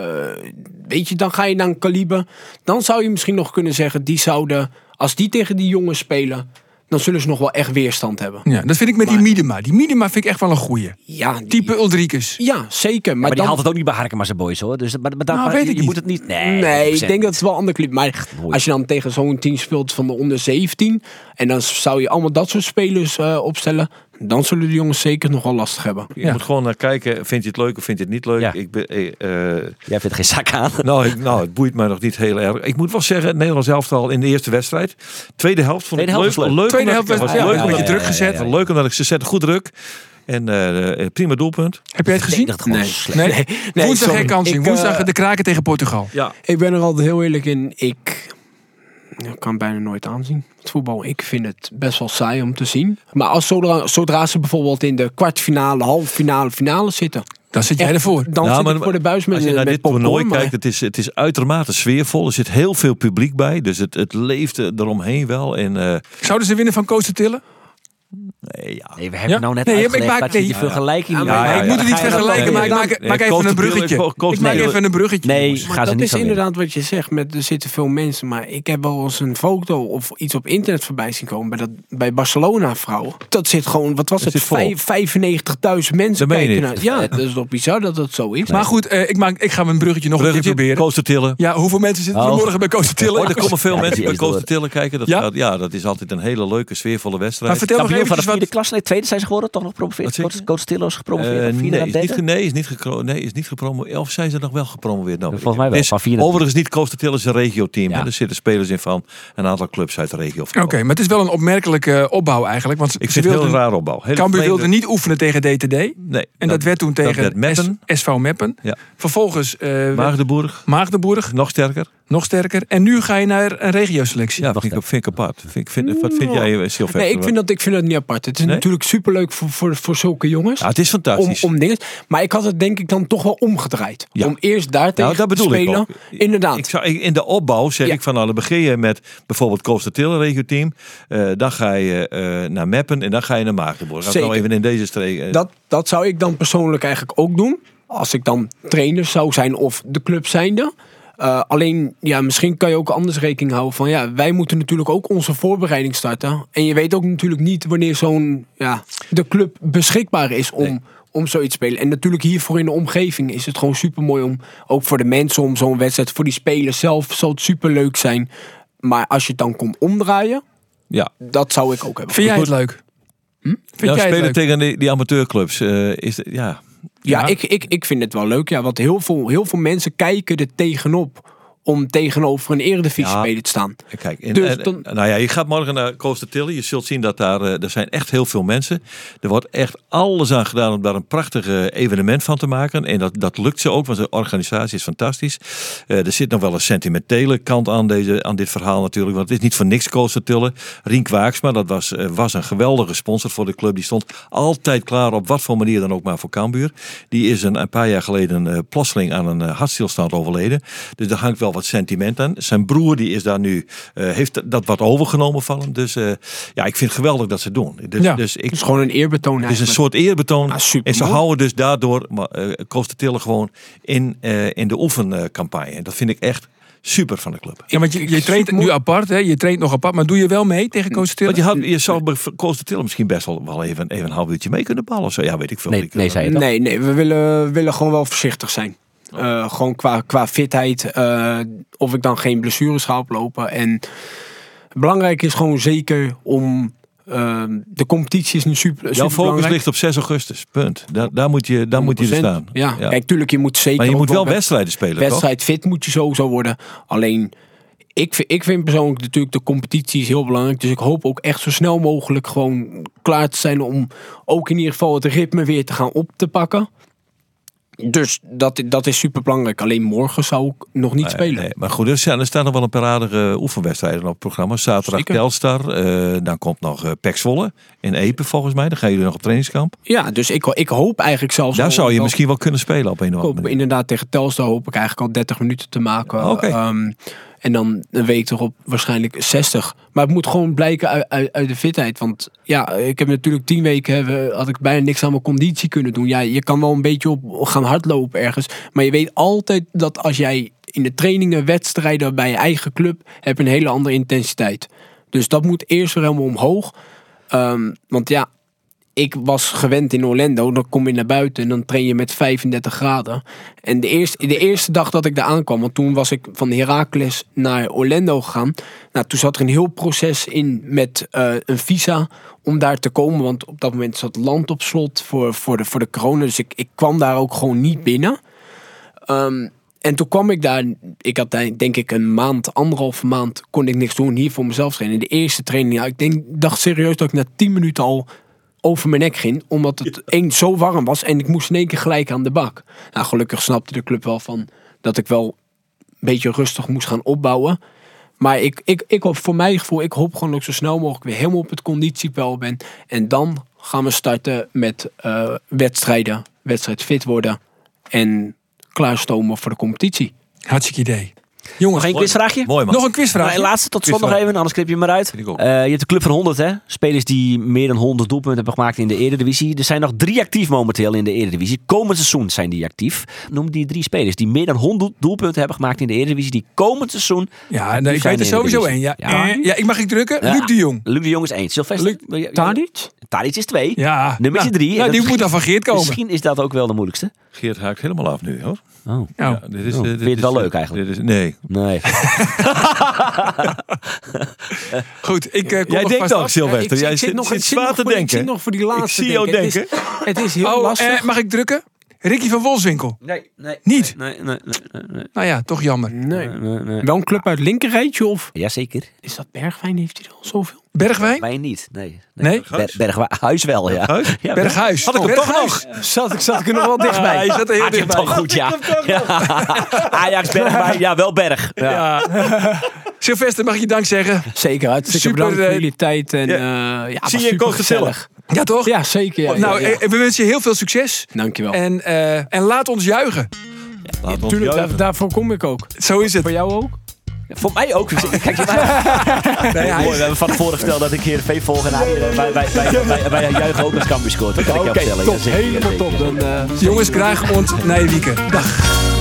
weet je, dan ga je naar een kaliber. Dan zou je misschien nog kunnen zeggen, die zouden, als die tegen die jongens spelen, dan zullen ze nog wel echt weerstand hebben. Ja, dat vind ik met die Miedema. Die Miedema vind ik echt wel een goeie. Ja, die- Type Ulrikes. Ja, zeker. Maar, Maar die haalt het ook niet bij Harkema zijn boys hoor. Dus, maar, maar, dan- Nou, maar weet je, ik je niet. moet het niet. Nee, Nee, 100%. ik denk dat het wel een ander clip. Maar als je dan tegen zo'n team speelt van de onder 17... en dan zou je allemaal dat soort spelers eh, opstellen... dan zullen de jongens zeker nog wel lastig hebben. Je Ja. moet gewoon naar kijken, vind je het leuk of vind je het niet leuk? Ja. Ik ben, eh, eh, Jij vindt geen zak aan. nou, ik, nou, het boeit mij nog niet heel erg. Ik moet wel zeggen, het Nederlands elftal in de eerste wedstrijd. Tweede helft vond ik Tweede helft leuk. was leuk. leuk Tweede omdat helft ik- was- leuk een omdat druk gezet. Leuk omdat ik ze zetten goed druk. En eh, eh, prima doelpunt. Heb jij het gezien? Dat Nee. Nee. Nee, Woensdag geen kans in. Woensdag de kraken tegen Portugal. Ja, Ik ben er altijd heel eerlijk in. Ik, ik kan het bijna nooit aanzien. Het voetbal. Ik vind het best wel saai om te zien. Maar als zodra, zodra ze bijvoorbeeld in de kwartfinale, halve finale, finale zitten. Dan zit jij ervoor. Dan Ja, zit maar ik voor de buis met, Als je naar dit popcorn, toernooi maar- kijkt, het is, het is uitermate sfeervol. Er zit heel veel publiek bij. Dus het, het leeft eromheen wel. En, eh, Zouden ze winnen van Koos Tillen? Nee, ja. Nee, we hebben Ja? nou net Nee, ik maak- dat je nee. die vergelijking Ja, ik moet het niet vergelijken, maar ik maak, even een bruggetje. Ik maak even een bruggetje. Nee. Maar dat niet is inderdaad wat je zegt. Met, er zitten veel mensen. Maar ik heb wel eens een foto of iets op internet voorbij zien komen. Bij, dat, bij Barcelona vrouwen. Dat zit gewoon, wat was het? Vijf- 95.000 mensen kijken. Ja, dat is toch bizar dat dat zo is. Maar goed, eh, ik, maak, ik ga mijn bruggetje nog een keer Bruggetje, proberen. De Tillen. Ja, hoeveel mensen zitten er Oh. morgen bij de Tillen? Oh, er komen veel mensen bij door. Tillen kijken. Dat Ja? Dat is altijd een hele leuke, sfeervolle wedstrijd. Maar vertel nog Kampioen van de vierde wat... klas. Nee, tweede zijn ze geworden. Toch nog gepromoveerd. Coach? Coach Tillo is gepromoveerd. Vierde nee, is niet, nee, is niet, gepro nee, is niet gepromoveerd. Of zijn ze nog wel gepromoveerd? Nou, Volgens mij wel, is van naar overigens niet Coast Tillen is een regio-team. Ja. Er zitten spelers in van een aantal clubs uit de regio. Oké, maar het is wel een opmerkelijke eh, opbouw eigenlijk. Want Ik ze vind het heel raar opbouw. Hele Cambuur wilde niet oefenen tegen DTD. Nee. En dat, werd toen tegen werd Meppen. S- SV Meppen. Ja. Vervolgens eh, Maagdenburg, Maagdenburg, nog sterker. nog sterker. En nu ga je naar een regioselectie. Ja, vind ik, vind ik apart. Vind, ik- vind, wat vind jij, eh, Sylvester? Nee, ik vind dat, ik vind dat niet apart. Het is Nee? natuurlijk superleuk voor, voor, voor zulke jongens. Ja, het is om, fantastisch. om dingen. Maar ik had het denk ik dan toch wel omgedraaid. Ja. Om eerst daar tegen Nou, dat te ik spelen. ook. Inderdaad. Ik zou, ik- in de opbouw zeg Ja. ik van dan begin je met bijvoorbeeld Costa Tillen regio-team. Eh, dan ga je eh, naar Meppen en dan ga je naar Maagdenburg. Als we nou even in deze streek. eh, dat, dat zou ik dan persoonlijk eigenlijk ook doen. Als ik dan trainer zou zijn of de club zijnde. Eh, alleen, ja, misschien kan je ook anders rekening houden van... ja, wij moeten natuurlijk ook onze voorbereiding starten. En je weet ook natuurlijk niet wanneer zo'n... ja, de club beschikbaar is om, Nee. om zoiets te spelen. En natuurlijk hiervoor in de omgeving is het gewoon super mooi om... ook voor de mensen om zo'n wedstrijd... voor die spelers zelf zal het super leuk zijn. Maar als je het dan komt omdraaien... ja. dat zou ik ook hebben. Vind jij het leuk? Hm? Vind Ja, jij het spelen leuk? tegen die, die amateurclubs. eh, is, het- ja. Ja, Ja. Ik, ik, ik vind het wel leuk. Ja, want heel veel, heel veel mensen kijken er tegenop om tegenover een eredivisie Ja. te staan. Kijk, en, Dus en- nou ja, je gaat morgen naar Costa Tilly. Je zult zien dat daar, eh, er zijn echt heel veel mensen. Er wordt echt alles aan gedaan om daar een prachtig eh, evenement van te maken. En dat, dat lukt ze ook, want de organisatie is fantastisch. Eh, er zit nog wel een sentimentele kant aan, deze, aan dit verhaal natuurlijk. Want het is niet voor niks Costa Tilly. Rien Kwaaksma, dat was, was een geweldige sponsor voor de club. Die stond altijd klaar op wat voor manier dan ook maar voor Cambuur. Die is een, een paar jaar geleden eh, plotseling aan een hartstilstand overleden. Dus daar hangt wel wat sentiment aan. Zijn broer die is daar nu, eh, heeft dat wat overgenomen van hem. Dus eh, ja, ik vind het geweldig dat ze het doen. Dus, Ja. dus ik, Het is gewoon een eerbetoon het is een soort eerbetoon. Ah, en ze houden dus daardoor maar, eh, Costa gewoon in, eh, in de oefencampagne. En dat vind ik echt super van de club. Ja, want je, je traint nu apart, hè? je traint nog apart, maar doe je wel mee tegen Tillen? Want je, had, je zou Tilly misschien best wel, wel even, even een half uurtje mee kunnen ballen. Of zo. Ja, weet ik veel. Nee, Ik, nee, zei je toch? Nee, nee, we willen, willen gewoon wel voorzichtig zijn. Eh, gewoon qua, qua fitheid. eh, of ik dan geen blessures ga oplopen. En belangrijk is gewoon zeker om... eh, de competitie is nu super, Jouw focus ligt op 6 augustus. Punt. Daar, daar moet je, daar moet je er staan. Ja, kijk, tuurlijk, je moet zeker... Maar je moet wel wed- wedstrijden spelen, toch? wedstrijd fit moet je sowieso worden. Alleen, ik, vind, ik vind persoonlijk natuurlijk de competitie is heel belangrijk. Dus ik hoop ook echt zo snel mogelijk gewoon klaar te zijn om ook in ieder geval het ritme weer te gaan op te pakken. Dus dat, dat is super belangrijk. Alleen morgen zou ik nog niet spelen. Nee, maar goed, er staan, er staan nog wel een paar aardige oefenwedstrijden op het programma. Zaterdag Zeker. Telstar, eh, dan komt nog uh, in Epe volgens mij. Dan gaan jullie nog op trainingskamp. Ja, dus ik, ik hoop eigenlijk zelfs... Daar zou je misschien wel kunnen spelen op een of andere manier. inderdaad tegen Telstar hoop ik eigenlijk al 30 minuten te maken. Oké. Ehm, en dan een week erop waarschijnlijk 60. Maar het moet gewoon blijken uit, uit, de fitheid. Want ja, ik heb natuurlijk 10 weken had ik bijna niks aan mijn conditie kunnen doen. Ja, je kan wel een beetje op gaan hardlopen ergens. Maar je weet altijd dat als jij in de trainingen, wedstrijden bij je eigen club, heb een hele andere intensiteit. Dus dat moet eerst weer helemaal omhoog. Ehm, want ja, ik was gewend in Orlando. Dan kom je naar buiten en dan train je met 35 graden. En de eerste, de eerste dag dat ik daar aankwam, want toen was ik van Heracles naar Orlando gegaan. Nou, toen zat er een heel proces in met eh, een visa om daar te komen. Want op dat moment zat land op slot voor, voor, de, voor de corona. Dus ik, ik kwam daar ook gewoon niet binnen. Ehm, en toen kwam ik daar, ik had daar denk ik een maand, anderhalve maand, kon ik niks doen hier voor mezelf trainen. De eerste training, ja, ik denk, dacht serieus dat ik na 10 minuten al over mijn nek ging. Omdat het één zo warm was en ik moest in één keer gelijk aan de bak. Nou, gelukkig snapte de club wel van dat ik wel een beetje rustig moest gaan opbouwen. Maar ik, ik, ik hoop voor mijn gevoel, ik hoop gewoon dat ik zo snel mogelijk weer helemaal op het conditiepeil ben. En dan gaan we starten met eh, wedstrijden, wedstrijd fit worden en klaarstomen voor de competitie. Hartstikke idee. Jongens, Nog één quizvraagje? Mooi man. nog een quizvraag. En laatste tot slot nog even, anders knip je hem ik ook. Eh, je hebt de club van 100, hè? Spelers die meer dan 100 doelpunten hebben gemaakt in de Eredivisie. Er zijn nog drie actief momenteel in de Eredivisie. Komend seizoen zijn die actief. Noem die drie spelers die meer dan 100 doelpunten hebben gemaakt in de Eredivisie. Die komend seizoen. Ja, nee, ik zijn weet er sowieso één. Ja. Ja. Eh, ja, ik mag ik drukken? Ja. Luc de Jong. Luc de Jong is één. Sylvester. Luc Tadic? Tadic is twee. Ja. Nummer Nou, drie. Nou, die moet dan van Geert komen. Misschien is dat ook wel de moeilijkste. Geert haakt helemaal af nu hoor. Oh. Nou, Ja, dit is, Oh, eh, vind dit je het is, wel eh, leuk eigenlijk? Dit is, nee. Nee. [LAUGHS] goed. Ik eh, kom Jij denkt vast ook, af. Sylvester. Jij ik zit, nog, zit ik zwaar te voor- Ik denken. zit nog voor die laatste. zie jou denken. Het is, het is heel Oh, lastig. eh, mag ik drukken? Ricky van Wolfswinkel. Nee, nee. Niet? Nee, nee, nee, nee, nee, Nou ja, toch jammer. nee. nee, nee. Wel een club uit linkerrijtje of Jazeker. is dat Bergwijn? Heeft hij er al zoveel? Bergwijn? Wij niet. Nee. Nee? Ber Berghuis wel, ja. Berghuis? ja Berghuis. Had ik hem toch Berghuis. Zat ik, zat ik er nog wel [LAUGHS] dichtbij? Ja, je zat er heel dichtbij. toch goed, ja. ja. [LAUGHS] Ajax Bergwijn, ja, wel Berg. Ja. Ja. Sylvester, mag ik je dank zeggen? Zeker, hartstikke Super, bedankt voor eh, jullie tijd. En, ja. ja. ja, Zie je gezellig. Ja, toch? Ja, zeker. Ja, nou, ja, ja. eh, we wensen je heel veel succes. Dankjewel. En, eh, en laat ons juichen. Laat ons Tuurlijk, daar, daarvoor kom ik ook. Zo is het. Voor jou ook? Voor mij ook. [LAUGHS] Kijk. [LAUGHS] Mooi, we hebben van tevoren gesteld dat ik hier de V volg en hij eh, bij, bij, bij, bij, bij juichen ook als Cambuur scoort. Dat kan ik jou Oké, vertellen. top. Ja, zeker, Helemaal zeker. top. Dan, eh, Jongens, graag ons Nijwieken. Dag.